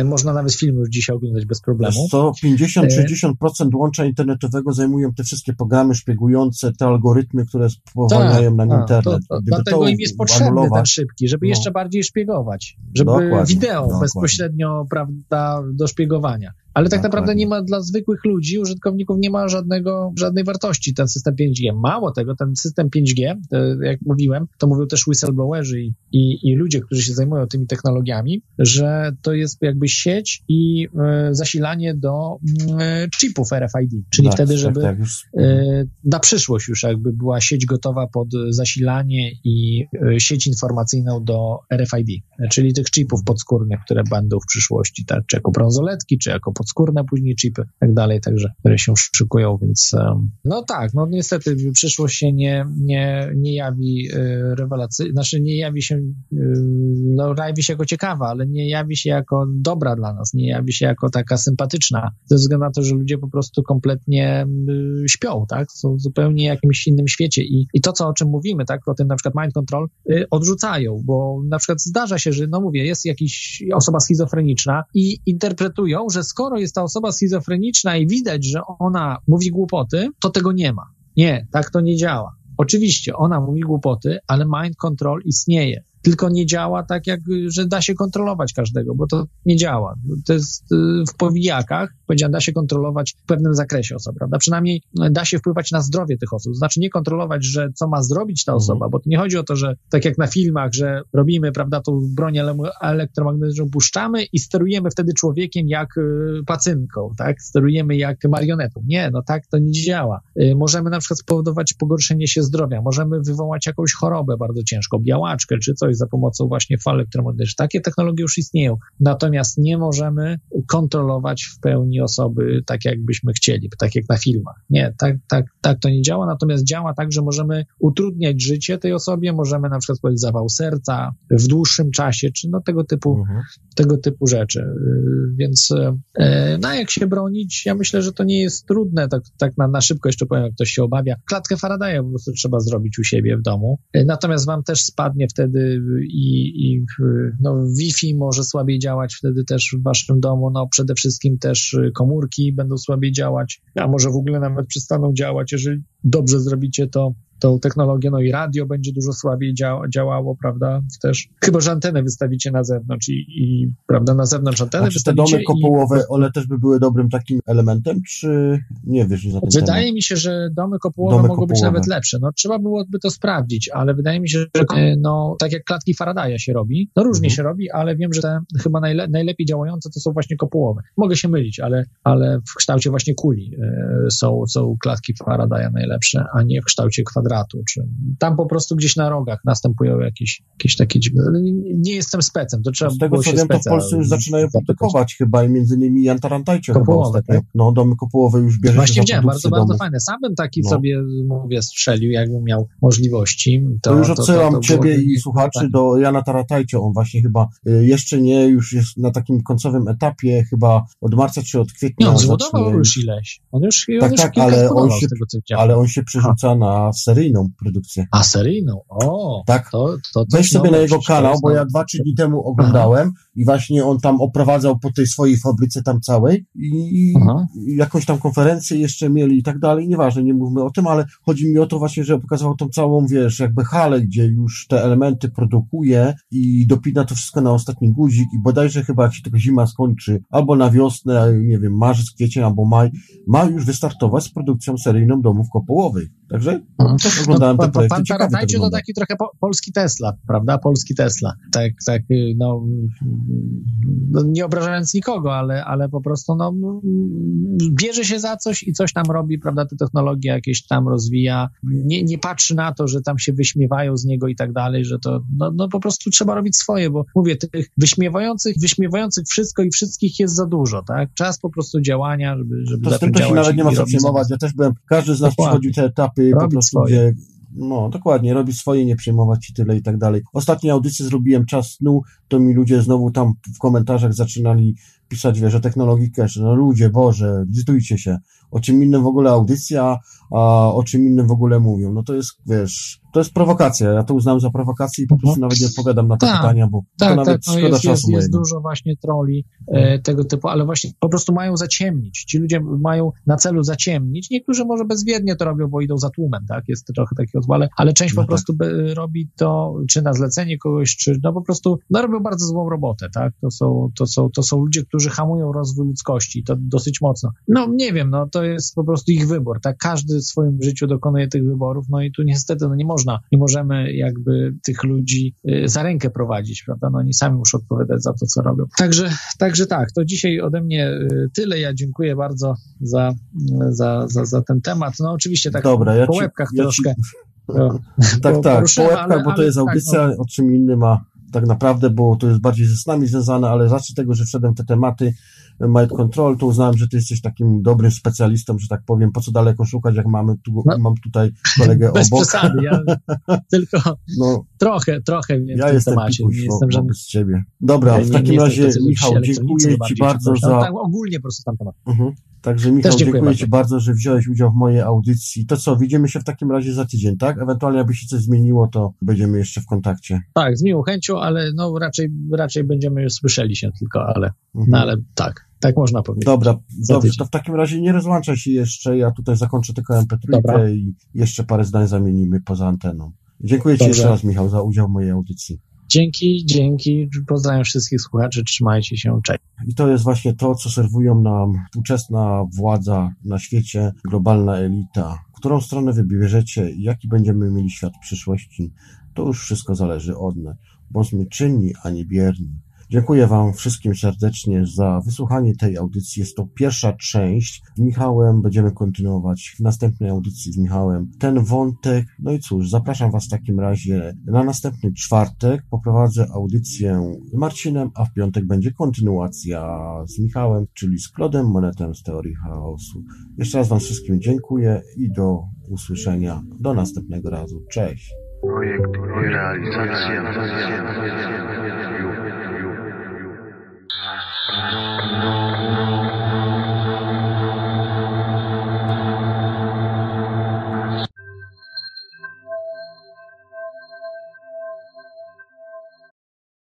Można nawet filmy już dzisiaj oglądać bez problemu. To 50-60% łącza internetowego zajmują te wszystkie programy szpiegujące, te algorytmy, które spowalniają tak, nam internet. To, to, dlatego im jest potrzebny ten szybki, żeby no. jeszcze bardziej szpiegować, żeby Dokładnie no, bezpośrednio, prawda, do szpiegowania. Ale tak naprawdę nie ma dla zwykłych ludzi, użytkowników, nie ma żadnego, żadnej wartości ten system 5G. Mało tego, ten system 5G, e, jak mówiłem, to mówią też whistleblowerzy i, i, i ludzie, którzy się zajmują tymi technologiami, że to jest jakby sieć i e, zasilanie do e, chipów RFID, czyli tak, wtedy, tak, żeby tak, e, na przyszłość już jakby była sieć gotowa pod zasilanie i sieć informacyjną do RFID, czyli tych chipów podskórnych, które będą w przyszłości, tak, czy jako brązoletki, czy jako podskórne później chipy tak dalej, także, które się szykują, więc no tak, no niestety przyszłość się nie, nie, nie jawi e, rewelacyjnie, znaczy nie jawi się, e, no jawi się jako ciekawa, ale nie jawi się jako dobra dla nas, nie jawi się jako taka sympatyczna, ze względu na to, że ludzie po prostu kompletnie śpią, tak, są w zupełnie jakimś innym świecie i, i to, co o czym mówimy, tak, o tym na przykład mind control, odrzucają, bo na przykład zdarza się, że no mówię, jest jakiś osoba schizofreniczna i interpretują, że skoro jest ta osoba schizofreniczna i widać, że ona mówi głupoty, to tego nie ma. Nie, tak to nie działa. Oczywiście ona mówi głupoty, ale mind control istnieje tylko nie działa tak, jak, że da się kontrolować każdego, bo to nie działa. To jest y, w powijakach, powiedziałem, da się kontrolować w pewnym zakresie osob, prawda? Przynajmniej da się wpływać na zdrowie tych osób. Znaczy nie kontrolować, że co ma zrobić ta osoba, mhm. bo to nie chodzi o to, że tak jak na filmach, że robimy, prawda, tą broń elektromagnetyczną puszczamy i sterujemy wtedy człowiekiem jak y, pacynką, tak? Sterujemy jak marionetą. Nie, no tak to nie działa. Y, możemy na przykład spowodować pogorszenie się zdrowia, możemy wywołać jakąś chorobę bardzo ciężką, białaczkę czy coś, za pomocą właśnie fal elektromagnetycznych. Takie technologie już istnieją, natomiast nie możemy kontrolować w pełni osoby tak, jakbyśmy chcieli, tak jak na filmach. Nie, tak, tak, tak to nie działa, natomiast działa tak, że możemy utrudniać życie tej osobie, możemy na przykład powiedzieć zawał serca w dłuższym czasie, czy no tego typu, mhm. tego typu rzeczy. Y, więc e, no jak się bronić, ja myślę, że to nie jest trudne, tak, tak na, na szybko jeszcze powiem, jak ktoś się obawia. Klatkę Faradaya po prostu trzeba zrobić u siebie w domu, e, natomiast wam też spadnie wtedy i, i no, Wi-Fi może słabiej działać wtedy też w waszym domu, no przede wszystkim też komórki będą słabiej działać, a może w ogóle nawet przestaną działać, jeżeli dobrze zrobicie to tą technologię, no i radio będzie dużo słabiej dzia działało, prawda, też. Chyba, że antenę wystawicie na zewnątrz i, i prawda, na zewnątrz antenę czy te domy kopułowe, i... one też by były dobrym takim elementem, czy nie wiesz na ten Wydaje temat? mi się, że domy kopułowe domy mogą kopułowe. być nawet lepsze. No trzeba byłoby to sprawdzić, ale wydaje mi się, że e, no, tak jak klatki Faradaya się robi, no różnie mhm. się robi, ale wiem, że te chyba najle najlepiej działające to są właśnie kopułowe. Mogę się mylić, ale, ale w kształcie właśnie kuli e, są, są klatki Faradaya najlepsze, a nie w kształcie kwadratu kwadratu, czy tam po prostu gdzieś na rogach następują jakieś, jakieś takie dziwne. Nie jestem specem, to trzeba Z tego co wiem, to w Polsce już zaczynają produkować chyba i między innymi Jan Tarantajcie chyba ostatnio. Tak? No, domy kopułowe już bierze Właśnie widziałem, bardzo, domu. bardzo fajne. Sam bym taki no. sobie, mówię, strzelił, jakbym miał możliwości. To, to już odsyłam to, to, ciebie i słuchaczy do Jana Tarantajcie. On właśnie chyba y, jeszcze nie, już jest na takim końcowym etapie, chyba od marca czy od kwietnia. Nie, on zbudował już ileś. On już, tak, on już tak, ale on, się, tego, ale on się przerzuca na serię seryjną produkcję. A seryjną? O! Tak. To, to Weź sobie na jego kanał, bo ja dwa, trzy dni temu oglądałem Aha. i właśnie on tam oprowadzał po tej swojej fabryce tam całej i, Aha. jakąś tam konferencję jeszcze mieli i tak dalej, nieważne, nie mówmy o tym, ale chodzi mi o to właśnie, że pokazywał tą całą, wiesz, jakby halę, gdzie już te elementy produkuje i dopina to wszystko na ostatni guzik i bodajże chyba jak się tylko zima skończy, albo na wiosnę, nie wiem, marzec, kwiecień albo maj, ma już wystartować z produkcją seryjną domów kopołowych. Także Mhm. też oglądałem no, te projekty. Pan ciekawie to taki trochę po, polski Tesla, prawda? Polski Tesla. Tak, tak, y, no, no nie obrażając nikogo, ale, ale po prostu no, bierze się za coś i coś tam robi, prawda? Te technologie jakieś tam rozwija. Nie, nie patrzy na to, że tam się wyśmiewają z niego i tak dalej, że to no, no po prostu trzeba robić swoje, bo mówię, tych wyśmiewających, wyśmiewających wszystko i wszystkich jest za dużo, tak? Czas po prostu działania, żeby, żeby To z tym to się nawet nie ma co przejmować. Ja też byłem, każdy z nas Dokładnie. przechodził te etapy po prostu, swoje. gdzie no, dokładnie, robić swoje, nie przejmować się tyle i tak dalej. Ostatnie audycje zrobiłem czas snu, to mi ludzie znowu tam w komentarzach zaczynali pisać, wiesz, o technologii cache. No ludzie, Boże, licytujcie się. O czym innym w ogóle audycja, a o czym innym w ogóle mówią. No to jest, wiesz, to jest prowokacja. Ja to uznałem za prowokację i po prostu nawet nie odpowiadam na te Tak. pytania, bo to Tak, nawet tak, no szkoda jest, jest, jest dużo właśnie troli e, tego typu, ale właśnie po prostu mają zaciemnić. Ci ludzie mają na celu zaciemnić. Niektórzy może bezwiednie to robią, bo idą za tłumem, tak? Jest to trochę takiego ale, ale część No po tak. prostu by, robi to, czy na zlecenie kogoś, czy no po prostu, no robią bardzo złą robotę, tak? To są, to są, to są ludzie, którzy hamują rozwój ludzkości to dosyć mocno. No nie wiem, no to jest po prostu ich wybór, tak? Każdy w swoim życiu dokonuje tych wyborów, no i tu niestety, no nie można, nie możemy jakby tych ludzi y, za rękę prowadzić, prawda? No oni sami muszą odpowiadać za to, co robią. Także, także tak, to dzisiaj ode mnie y, tyle. Ja dziękuję bardzo za, za, za, za ten temat. No oczywiście tak Dobra, ja po ci- łebkach ja ci- troszkę. [laughs] to- Tak, tak, po łebkach, ale- bo to jest tak, audycja, o czym innym a tak naprawdę, bo to jest bardziej ze snami związane, ale z racji tego, że wszedłem w te tematy e, Mind Control, to uznałem, że ty jesteś takim dobrym specjalistą, że tak powiem, po co daleko szukać, jak mamy tu, No. mam tutaj kolegę Bez obok. przesady, ja [laughs] tylko No, trochę, trochę w ja tym jestem temacie. pikuś Nie jestem żadnym ciebie. Dobra, nie- w takim razie, Michał, dziękuję ci bardzo za... No, tak, ogólnie po prostu tam temat. Mhm. Także Michał, Też dziękuję. Ci bardzo, że wziąłeś udział w mojej audycji. To co, widzimy się w takim razie za tydzień, tak? Ewentualnie, jakby się coś zmieniło, to będziemy jeszcze w kontakcie. Tak, z miłą chęcią, ale no raczej, raczej będziemy już słyszeli się tylko, ale, Mhm. no ale tak, tak można powiedzieć. Dobra, Za dobrze, tydzień. to w takim razie nie rozłączaj się jeszcze. Ja tutaj zakończę tylko MP3 Dobra. i jeszcze parę zdań zamienimy poza anteną. Dziękuję Ci Dobrze. jeszcze raz, Michał, za udział w mojej audycji. Dzięki, dzięki. Pozdrawiam wszystkich słuchaczy, trzymajcie się, cześć. I to jest właśnie to, co serwują nam współczesna władza na świecie, globalna elita. Którą stronę wybierzecie i jaki będziemy mieli świat w przyszłości, to już wszystko zależy od nas. Bądźmy czynni, a nie bierni. Dziękuję Wam wszystkim serdecznie za wysłuchanie tej audycji. Jest to pierwsza część. Z Michałem będziemy kontynuować w następnej audycji z Michałem ten wątek. No i cóż, zapraszam Was w takim razie na następny czwartek. Poprowadzę audycję z Marcinem, a w piątek będzie kontynuacja z Michałem, czyli z Klodem Monetem z Teorii Chaosu. Jeszcze raz Wam wszystkim dziękuję i do usłyszenia. Do następnego razu. Cześć. Projekt realizacja. Música